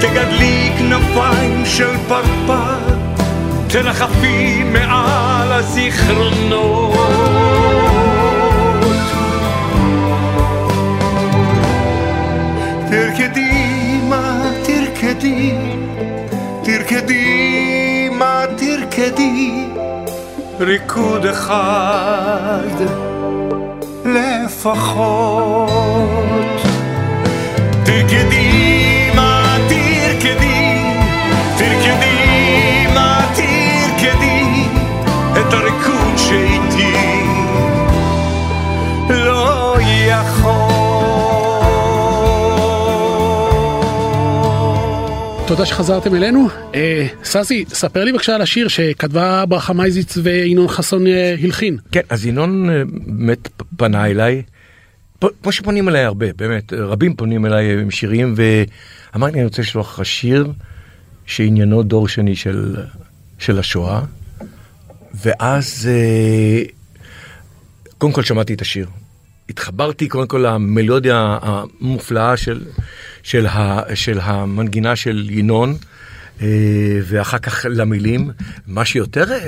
תגדלי כנפיים של פרפר, תרחפי מעל הזיכרונות. תרקדי מה תרקדי תרקדי, מה תרקדי, ריקוד אחד לפחות. תרקדי, תודה שחזרתם אלינו. אה, ססי, ספר לי בבקשה על השיר שכתבה ברכה מייזיץ וינון חסון אה, הלחין. כן אז ינון אה, באמת פ- פנה אליי. כמו שפונים אליי הרבה באמת רבים פונים אליי עם שירים ואמרתי אני רוצה לשלוח לך שיר שעניינו דור שני של, של השואה. ואז אה, קודם כל שמעתי את השיר. התחברתי קודם כל למלודיה המופלאה של, של, ה, של המנגינה של ינון. אה, ואחר כך למילים, מה שיותר, אה,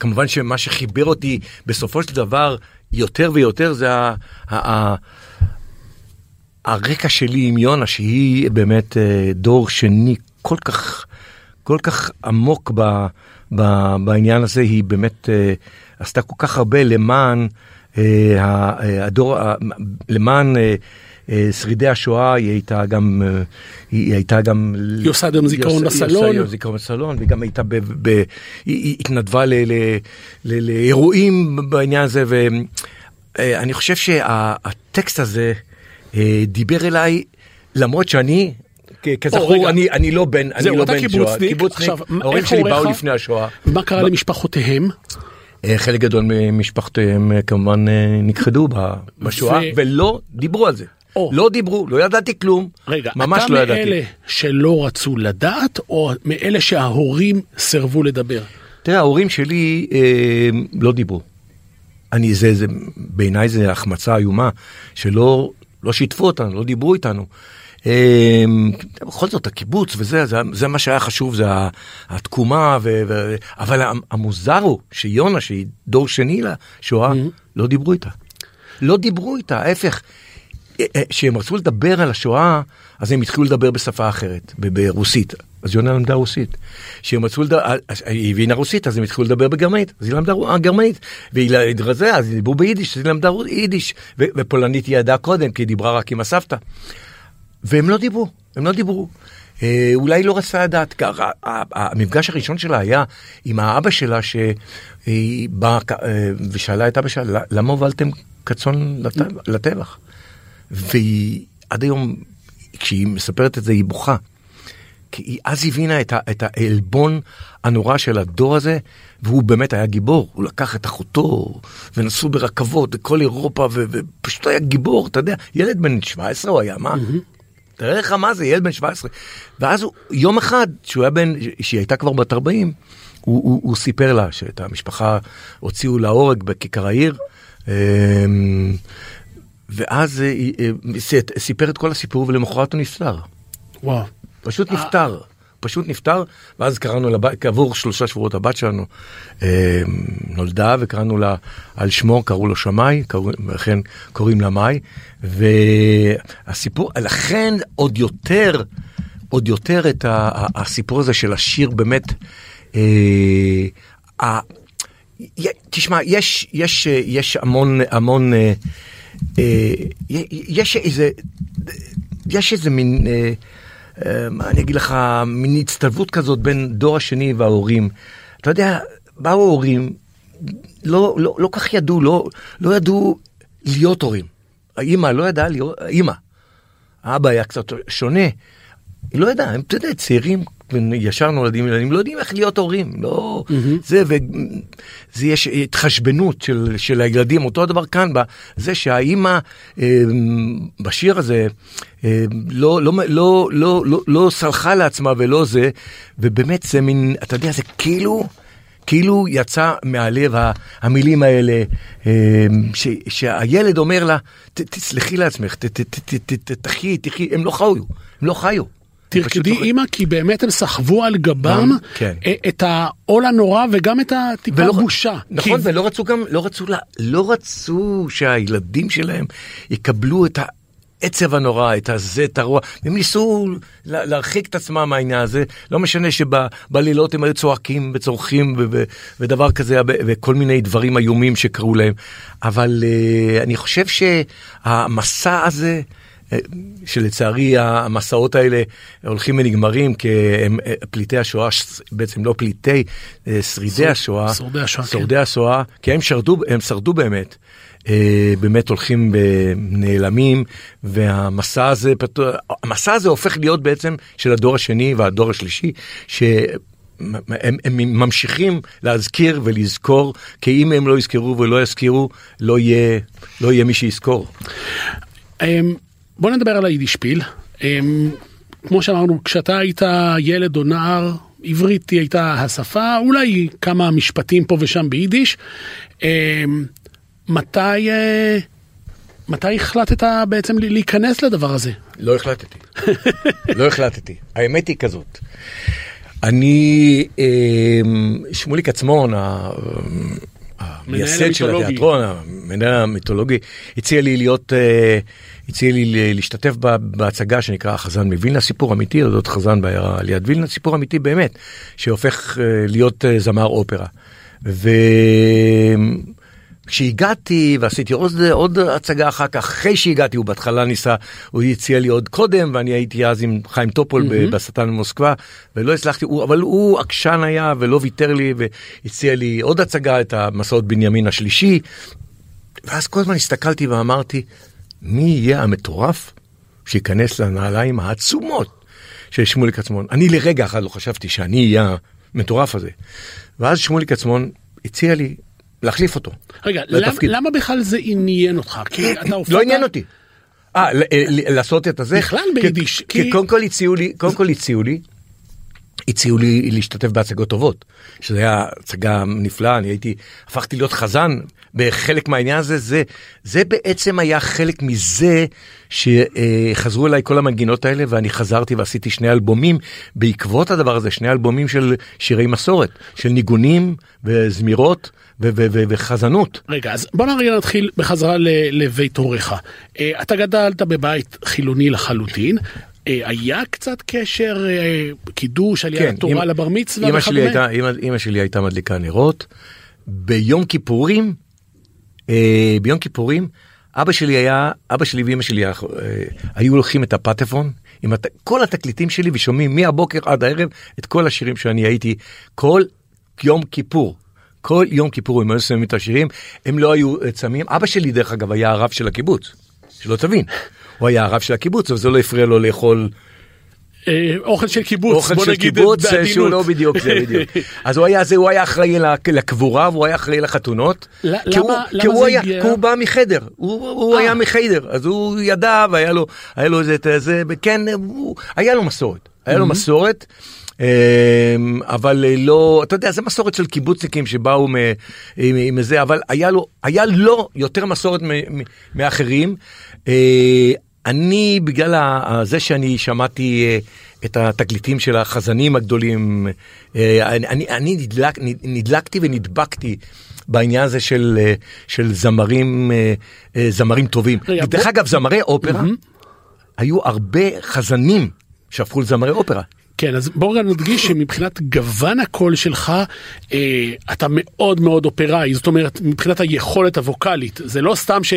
כמובן שמה שחיבר אותי בסופו של דבר יותר ויותר זה ה, ה, הרקע שלי עם יונה שהיא באמת אה, דור שני כל כך כל כך עמוק ב, ב, בעניין הזה היא באמת עשתה כל כך הרבה למען הדור, למען שרידי השואה היא הייתה גם, אה, היא הייתה גם, היא עושה גם זיכרון בסלון. היא עושה זיכרון בסלון, והיא גם הייתה, ב, ב, היא, התנדבה ל, ל, ל, לאירועים בעניין הזה, ואני חושב שהטקסט הזה אה, דיבר אליי, למרות שאני. כזכור, אני, אני לא בן, אני לא בן שואה, קיבוצניק. ההורים שלי? באו לפני השואה. מה קרה למשפחותיהם? אה, חלק גדול ממשפחותיהם אה, כמובן אה, נכחדו בשואה, ולא דיברו על זה. או. לא דיברו, לא ידעתי כלום, רגע, ממש אתה לא ידעתי. מאלה שלא רצו לדעת, או מאלה שההורים סירבו לדבר? תראה, ההורים שלי אה, לא דיברו. אני, זה, זה, בעיניי זה החמצה איומה, שלא לא שיתפו אותנו, לא דיברו איתנו. אה, בכל זאת, הקיבוץ וזה, זה, זה מה שהיה חשוב, זה התקומה, ו, ו, אבל המ- המוזר הוא שיונה, שהיא דור שני לשואה, לא דיברו איתה. לא דיברו איתה, ההפך. אה, אה, כשהם רצו לדבר על השואה, אז הם התחילו לדבר בשפה אחרת, ברוסית. אז יונה למדה רוסית. כשהם רצו לדבר, אה, היא הבינה רוסית, אז הם התחילו לדבר בגרמנית, אז היא למדה גרמנית. והיא רזה, אז דיברו ביידיש, אז היא למדה יידיש. ופולנית היא ידעה קודם, כי היא דיברה רק עם הסבתא. והם לא דיברו, הם לא דיברו. אולי לא רצתה לדעת, כי ה- ה- המפגש הראשון שלה היה עם האבא שלה שהיא באה אה, ושאלה את אבא שלה, למה הובלתם כצאן לט- לטבח? והיא עד היום, כשהיא מספרת את זה, היא בוכה. כי היא אז הבינה את, ה, את העלבון הנורא של הדור הזה, והוא באמת היה גיבור. הוא לקח את אחותו, ונסעו ברכבות בכל אירופה, ו, ופשוט היה גיבור, אתה יודע, ילד בן 17 הוא היה, מה? תראה לך מה זה, ילד בן 17. ואז הוא, יום אחד, שהוא היה בן, שהיא הייתה כבר בת 40, הוא, הוא, הוא סיפר לה שאת המשפחה הוציאו להורג בכיכר העיר. ואז אה, היא, אה, סיפר את כל הסיפור ולמחרת הוא נפטר. וואו. פשוט נפטר, פשוט נפטר, ואז קראנו לבת, כעבור שלושה שבועות הבת שלנו אה, נולדה וקראנו לה על שמו, קראו לו שמאי, קראו- ולכן קוראים לה מאי, והסיפור, לכן עוד יותר, עוד יותר את ה, הסיפור הזה של השיר באמת, אה, ה, תשמע, יש, יש, אה, יש המון, המון, אה, אה, יש איזה, יש איזה מין, אה, אה, מה אני אגיד לך, מין הצטלבות כזאת בין דור השני וההורים. אתה יודע, באו ההורים, לא, לא, לא כך ידעו, לא, לא ידעו להיות הורים. האימא לא ידעה להיות, האימא. האבא היה קצת שונה. היא לא ידעה, הם, אתה יודע, צעירים, ישר נולדים ילדים, לא יודעים איך להיות הורים, לא, זה, וזה יש התחשבנות של, של הילדים, אותו הדבר כאן, זה שהאימא אה, בשיר הזה אה, לא, לא, לא, לא, לא, לא סלחה לעצמה ולא זה, ובאמת זה מין, אתה יודע, זה כאילו... כאילו יצא מהלב המילים האלה, אה, ש, שהילד אומר לה, "ת- תסלחי לעצמך, ת- ת- ת- ת- ת- תחיי, תחיי, הם לא חיו, הם לא חיו. תרקדי אימא, כי באמת הם סחבו על גבם כן. אה, את העול הנורא וגם את הטיפה ולא- בושה. נכון, כי- ולא רצו גם, לא רצו, לה- לא רצו שהילדים שלהם יקבלו את העצב הנורא, את הזה, את הרוע. הם ניסו לה- להרחיק את עצמם מהעניין הזה. לא משנה שבלילות הם היו צועקים וצורכים ו- ו- ודבר כזה, וכל מיני דברים איומים שקרו להם. אבל אה, אני חושב שהמסע הזה... שלצערי המסעות האלה הולכים ונגמרים כי הם אה, פליטי השואה, בעצם לא פליטי, אה, שרידי שורד- השואה, שורדי השואה, כן. שורדי השואה, כי הם שרדו, הם שרדו באמת, אה, באמת הולכים ונעלמים, והמסע הזה, פתוח- המסע הזה הופך להיות בעצם של הדור השני והדור השלישי, שהם הם ממשיכים להזכיר ולזכור, כי אם הם לא יזכרו ולא יזכירו, לא יהיה, לא יהיה מי שיזכור. אמ, בוא נדבר על היידישפיל. אמ, כמו שאמרנו, כשאתה היית ילד או נער, עברית היא הייתה השפה, אולי כמה משפטים פה ושם ביידיש. אמ, מתי, אה, מתי החלטת בעצם להיכנס לדבר הזה? לא החלטתי. לא החלטתי. האמת היא כזאת. אני, אה, שמוליק עצמון, המייסד של. התיאטרון, המנהל המיתולוגי, הציע לי להיות, אה, הציע לי להשתתף בהצגה שנקרא החזן מווילנה, סיפור אמיתי, אודות חזן בעיירה ליד וילנה, סיפור אמיתי באמת, שהופך אה, להיות אה, זמר אופרה. ו... כשהגעתי ועשיתי עוד, עוד הצגה אחר כך, אחרי שהגעתי, הוא בהתחלה ניסה, הוא הציע לי עוד קודם, ואני הייתי אז עם חיים טופול mm-hmm. בשטן במוסקבה, ולא הצלחתי, הוא, אבל הוא עקשן היה ולא ויתר לי, והציע לי עוד הצגה, את המסעות בנימין השלישי. ואז כל הזמן הסתכלתי ואמרתי, מי יהיה המטורף שייכנס לנעליים העצומות של שמוליק עצמון? אני לרגע אחד לא חשבתי שאני אהיה המטורף הזה. ואז שמוליק עצמון הציע לי להחליף אותו. רגע, לתפקיד. למ, למה בכלל זה עניין אותך? כי אתה הופעת... לא עניין אותי. אה, ל- לעשות את הזה? בכלל ביידיש, כי... קודם כל הציעו לי, קודם כל הציעו לי, הציעו לי להשתתף בהצגות טובות, שזה היה הצגה נפלאה, אני הייתי, הפכתי להיות חזן בחלק מהעניין הזה, זה, זה בעצם היה חלק מזה שחזרו אליי כל המנגינות האלה ואני חזרתי ועשיתי שני אלבומים בעקבות הדבר הזה, שני אלבומים של שירי מסורת, של ניגונים וזמירות ו- ו- ו- וחזנות. רגע, אז בוא נרגע נתחיל בחזרה ל- לבית הוריך. אה, אתה גדלת בבית חילוני לחלוטין. אה, היה קצת קשר, אה, קידוש, עליית התורה אמא- לבר מצווה אמא שלי וכדומה? הייתה, אמא, אמא שלי הייתה מדליקה נרות. ביום כיפורים, ביום כיפורים, אבא שלי היה, אבא שלי ואמא שלי אה, היו לוקחים את הפטפון, עם הת, כל התקליטים שלי ושומעים מהבוקר עד הערב את כל השירים שאני הייתי, כל יום כיפור. כל יום כיפור הם היו שמים את השירים, הם לא היו אה, צמים. אבא שלי דרך אגב היה הרב של הקיבוץ, שלא תבין. הוא היה הרב של הקיבוץ, אבל זה לא הפריע לו לאכול אה, אוכל של קיבוץ, אוכל בוא של נגיד קיבוץ אה, בעדינות. שהוא לא בדיוק זה <laughs> בדיוק. אז הוא היה זה הוא היה אחראי לק- לקבורה והוא היה אחראי לחתונות. ל- כי הוא- למה- זה היה- הגיע? כי הוא בא מחדר הוא הוא אה. היה מחדר אז הוא ידע והיה לו היה לו איזה הוא- היה לו מסורת היה לו מסורת. אמ, אבל אה, לא אתה יודע זה מסורת של קיבוצניקים שבאו מ- עם עם זה אבל היה לו היה לו יותר מסורת מאחרים. אני בגלל זה שאני שמעתי אה, את התקליטים של החזנים הגדולים אה, אני, אני, נדלק, נד- נדלקתי ונדבקתי בעניין הזה של, אה, של זמרים זמרים טובים. דרך אגב זמרי אופרה היו הרבה חזנים שהפכו לזמרי אופרה. כן, אז בואו רגע נדגיש שמבחינת גוון הקול שלך, אה, אתה מאוד מאוד אופראי, זאת אומרת, מבחינת היכולת הווקאלית, זה לא סתם ש...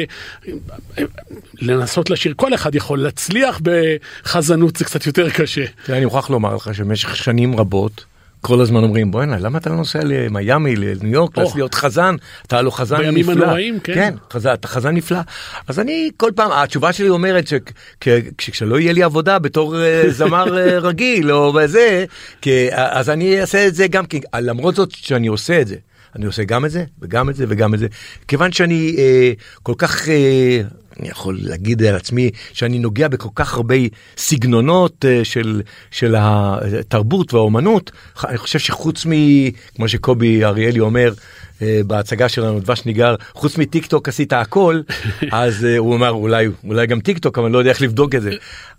לנסות לשיר, כל אחד יכול, להצליח בחזנות זה קצת יותר קשה. אני מוכרח לומר לך שבמשך שנים רבות, כל הזמן אומרים, בוא'נה, למה אתה לא נוסע למיאמי, לניו יורק, או. להיות חזן? אתה לא חזן בימים נפלא. הנוראים, כן. כן, חזן, אתה חזן נפלא. אז אני כל פעם, התשובה שלי אומרת שכשלא יהיה לי עבודה בתור אה, זמר אה, <laughs> רגיל או בזה, כי- אז אני אעשה את זה גם, כי למרות זאת שאני עושה את זה. אני עושה גם את זה, וגם את זה, וגם את זה. כיוון שאני אה, כל כך, אה, אני יכול להגיד על עצמי, שאני נוגע בכל כך הרבה סגנונות אה, של, של התרבות והאומנות, אני חושב שחוץ מ... כמו שקובי אריאלי אומר, בהצגה שלנו, דבש ניגר, חוץ מטיק טוק עשית הכל, <laughs> אז אה, הוא אמר אולי, אולי גם טיק טוק, אבל אני לא יודע איך לבדוק את זה.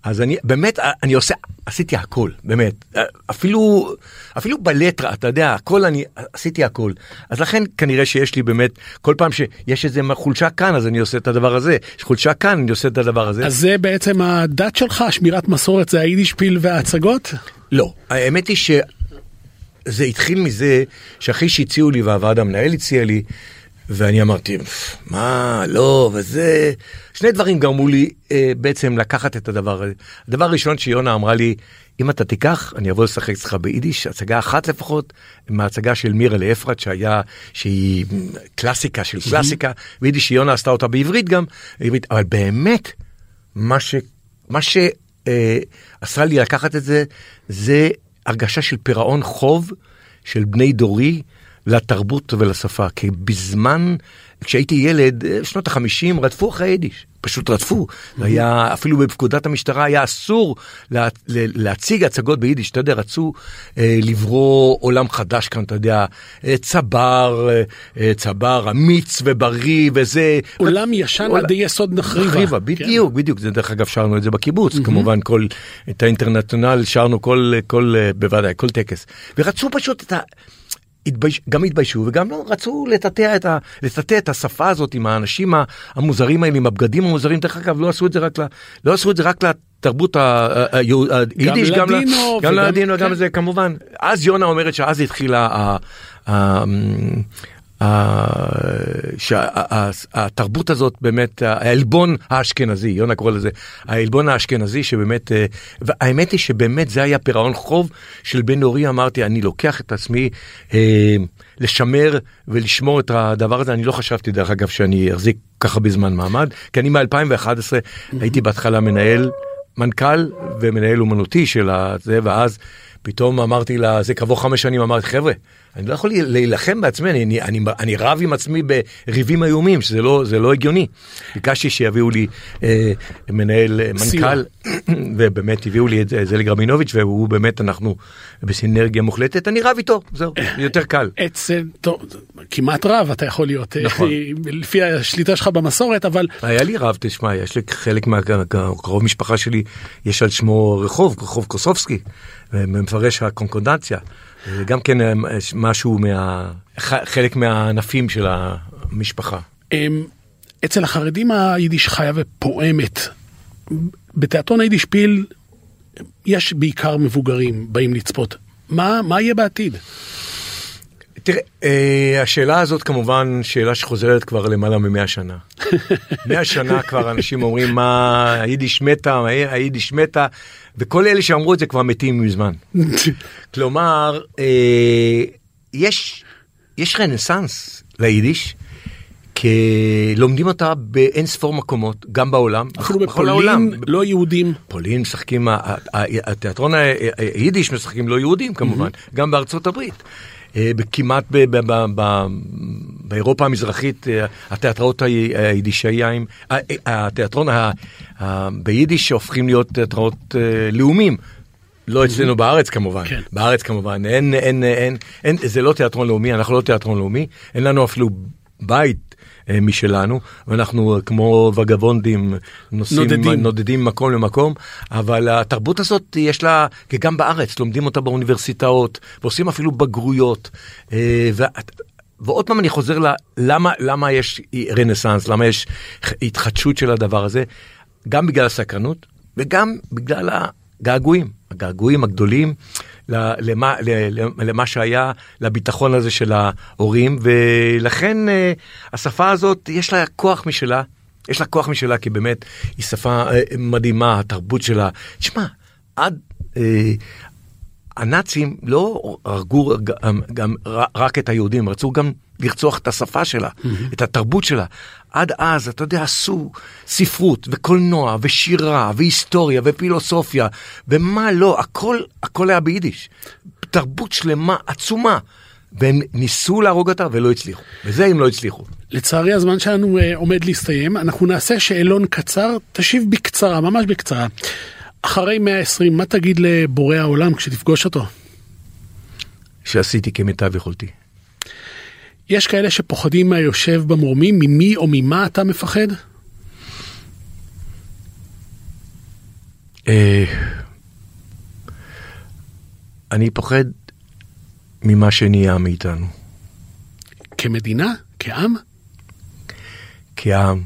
אז אני באמת, אה, אני עושה, עשיתי הכל, באמת. אה, אפילו, אפילו בלטרה, אתה יודע, הכל אני, עשיתי הכל. אז לכן כנראה שיש לי באמת, כל פעם שיש איזה חולשה כאן, אז אני עושה את הדבר הזה. יש חולשה כאן, אני עושה את הדבר הזה. אז זה בעצם הדת שלך, שמירת מסורת, זה היידישפיל וההצגות? לא, האמת היא שזה התחיל מזה שאחרי שהציעו לי והוועד המנהל הציע לי, ואני אמרתי, מה, לא, וזה... שני דברים גרמו לי אה, בעצם לקחת את הדבר הזה. הדבר הראשון שיונה אמרה לי, אם אתה תיקח, אני אבוא לשחק אצלך ביידיש, הצגה אחת לפחות, מההצגה של מירה לאפרת, שהיה, שהיא קלאסיקה של קלאסיקה, ויידיש שיונה עשתה אותה בעברית גם, עברית, אבל באמת, מה ש... מה ש... אה, עשה לי לקחת את זה, זה הרגשה של פירעון חוב של בני דורי לתרבות ולשפה. כי בזמן, כשהייתי ילד, אה, שנות החמישים, רדפו אחרי יידיש. פשוט רדפו. זה היה, אפילו בפקודת המשטרה היה אסור לה, להציג הצגות ביידיש. אתה יודע, רצו אה, לברוא עולם חדש כאן, אתה יודע, אה, צבר, אה, אה, צבר אמיץ ובריא וזה. עולם ישן עול- עדי יסוד נחריבה. נחריבה, בדיוק, בדיוק, זה דרך אגב שרנו את זה בקיבוץ, כמובן כל, את האינטרנציונל שרנו כל, כל, בוודאי, כל טקס. ורצו פשוט את ה... התבייש, גם התביישו וגם לא רצו לטאטא את, ה, לטאטא את השפה הזאת עם האנשים ה- המוזרים האלה, עם הבגדים המוזרים, דרך אגב לא עשו את זה רק, ל, לא עשו את זה רק לתרבות ה- ה- ה- היידיש, גם, לדינו גם וגם- לדינו, גם כן. זה כמובן. אז יונה אומרת שאז התחילה ה- ה- שהתרבות הזאת באמת, העלבון האשכנזי, יונה קורא לזה, העלבון האשכנזי שבאמת, אה, והאמת היא שבאמת זה היה פירעון חוב של בן אורי, אמרתי, אני לוקח את עצמי אה, לשמר ולשמור את הדבר הזה, אני לא חשבתי דרך אגב שאני אחזיק ככה בזמן מעמד, כי אני מ-2011 הייתי בהתחלה מנהל, מנכ"ל ומנהל אומנותי של זה, ואז פתאום אמרתי לה, זה כעבור חמש שנים, אמרתי, חבר'ה, אני לא יכול להילחם בעצמי, אני, אני, אני, אני רב עם עצמי בריבים איומים, שזה לא, לא הגיוני. ביקשתי שיביאו לי אה, מנהל, אה, מנכ"ל, <clears throat> ובאמת הביאו לי את זליג רבינוביץ', והוא באמת, אנחנו בסינרגיה מוחלטת, אני רב איתו, זהו, יותר קל. <coughs> אצל, טוב, כמעט רב אתה יכול להיות, אה, נכון. לפי השליטה שלך במסורת, אבל... היה לי רב, תשמע, יש לי חלק מהקרוב משפחה שלי, יש על שמו רחוב, רחוב קוסובסקי, מפרש הקונקורדנציה. גם כן אה, משהו מה... חלק מהענפים של המשפחה. אמ, אצל החרדים היידיש חיה ופועמת. בתיאטרון היידיש פיל יש בעיקר מבוגרים באים לצפות. מה, מה יהיה בעתיד? תראה, אה, השאלה הזאת כמובן שאלה שחוזרת כבר למעלה ממאה שנה. <laughs> מאה שנה כבר אנשים אומרים מה היידיש מתה, היידיש מתה, וכל אלה שאמרו את זה כבר מתים מזמן. <laughs> כלומר, אה, יש, יש רנסאנס ליידיש, כי לומדים אותה באין ספור מקומות, גם בעולם. אפילו בפולין לא יהודים. פולין משחקים, התיאטרון היידיש משחקים לא יהודים כמובן, גם בארצות הברית. אה, כמעט באירופה המזרחית התיאטראות היידישאיים, התיאטרון ביידיש שהופכים להיות תיאטראות אה, לאומיים. לא אצלנו בארץ כמובן, כן. בארץ כמובן, אין, אין, אין, אין, זה לא תיאטרון לאומי, אנחנו לא תיאטרון לאומי, אין לנו אפילו בית אה, משלנו, ואנחנו כמו וגבונדים נוסעים, נודדים. נודדים מקום למקום, אבל התרבות הזאת יש לה, כי גם בארץ לומדים אותה באוניברסיטאות, ועושים אפילו בגרויות. אה, ו... ועוד פעם אני חוזר ל... למה, למה יש רנסאנס, למה יש התחדשות של הדבר הזה, גם בגלל הסקרנות וגם בגלל הגעגועים, הגעגועים הגדולים למה, למה שהיה, לביטחון הזה של ההורים, ולכן אה, השפה הזאת יש לה כוח משלה. יש לה כוח משלה כי באמת היא שפה אה, מדהימה, התרבות שלה. תשמע, עד אה, הנאצים לא הרגו גם, גם רק את היהודים, רצו גם לרצוח את השפה שלה, mm-hmm. את התרבות שלה. עד אז, אתה יודע, עשו ספרות וקולנוע ושירה והיסטוריה ופילוסופיה ומה לא, הכל, הכל היה ביידיש. תרבות שלמה, עצומה. והם ניסו להרוג אותה ולא הצליחו. וזה הם לא הצליחו. לצערי הזמן שלנו uh, עומד להסתיים, אנחנו נעשה שאלון קצר, תשיב בקצרה, ממש בקצרה. אחרי 120, מה תגיד לבורא העולם כשתפגוש אותו? שעשיתי כמיטב יכולתי. יש כאלה שפוחדים מהיושב במרומים, ממי או ממה אתה מפחד? אה, אני פוחד ממה שנהיה מאיתנו. כמדינה? כעם? כעם,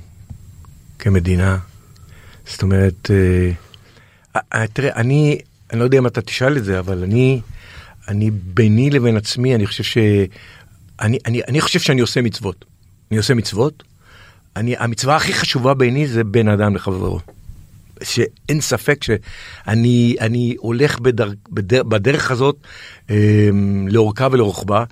כמדינה. זאת אומרת, אה, תראה, אני, אני לא יודע אם אתה תשאל את זה, אבל אני, אני ביני לבין עצמי, אני חושב ש... אני, אני, אני חושב שאני עושה מצוות. אני עושה מצוות. אני, המצווה הכי חשובה בעיני זה בין אדם לחברו. שאין ספק שאני אני הולך בדר, בדר, בדרך הזאת אה, לאורכה ולרוחבה,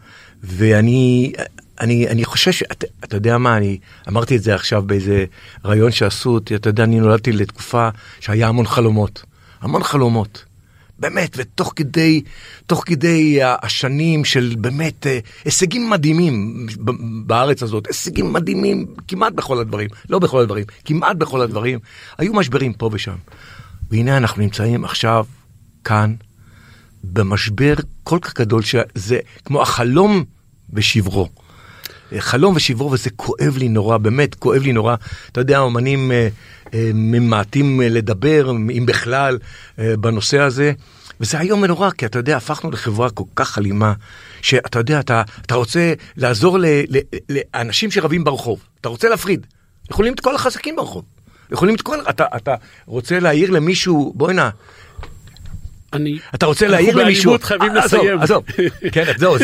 ואני אני, אני חושב שאתה אתה יודע מה, אני אמרתי את זה עכשיו באיזה רעיון שעשו אותי, אתה יודע, אני נולדתי לתקופה שהיה המון חלומות, המון חלומות. באמת, ותוך כדי, תוך כדי השנים של באמת אה, הישגים מדהימים בארץ הזאת, הישגים מדהימים כמעט בכל הדברים, לא בכל הדברים, כמעט בכל הדברים, היו משברים פה ושם. והנה אנחנו נמצאים עכשיו, כאן, במשבר כל כך גדול, שזה כמו החלום בשברו. חלום ושברו, וזה כואב לי נורא, באמת כואב לי נורא. אתה יודע, האומנים אה, אה, ממעטים אה, לדבר, אם בכלל, אה, בנושא הזה. וזה איום ונורא, כי אתה יודע, הפכנו לחברה כל כך אלימה, שאתה יודע, אתה, אתה רוצה לעזור לאנשים שרבים ברחוב, אתה רוצה להפריד. יכולים את כל החזקים ברחוב. יכולים את כל... אתה, אתה רוצה להעיר למישהו, בואי נא, אני... אתה רוצה אנחנו להעיר למישהו, באלימות חייבים עזוב, לסיים. עזוב, כן, זהו,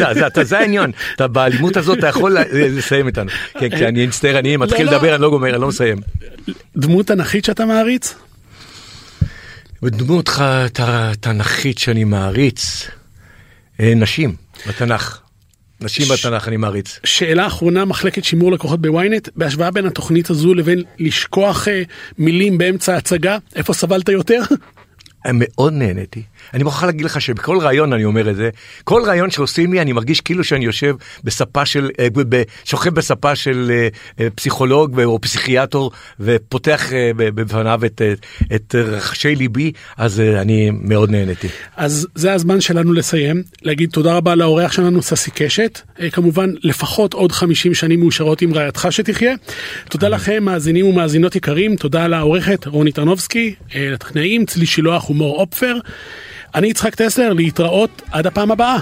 זה, העניין, אתה באלימות הזאת אתה יכול ל- לסיים איתנו, כן, כשאני מצטער, אני מתחיל לא, לא. לדבר, אני לא גומר, אני לא מסיים. דמות תנכית שאתה מעריץ? בדמות ח- ת- תנכית שאני מעריץ, אה, נשים בתנ"ך, נשים ש- בתנ"ך אני מעריץ. שאלה אחרונה, מחלקת שימור לקוחות בוויינט, בהשוואה בין התוכנית הזו לבין לשכוח אה, מילים באמצע הצגה, איפה סבלת יותר? מאוד נהניתי. אני מוכרח להגיד לך שבכל ראיון אני אומר את זה, כל ראיון שעושים לי אני מרגיש כאילו שאני יושב בספה של, אה, שוכב בספה של אה, אה, פסיכולוג או פסיכיאטור ופותח בפניו את, את רחשי ליבי, אז אני מאוד נהניתי. אז זה הזמן שלנו לסיים, להגיד תודה רבה לאורח שלנו ססי קשת, כמובן לפחות עוד 50 שנים מאושרות עם רעייתך שתחיה. תודה לכם מאזינים ומאזינות יקרים, תודה לעורכת רוני טרנובסקי, לטכנאים צלי שילוח ומור אופפר. אני יצחק טסלר, להתראות עד הפעם הבאה.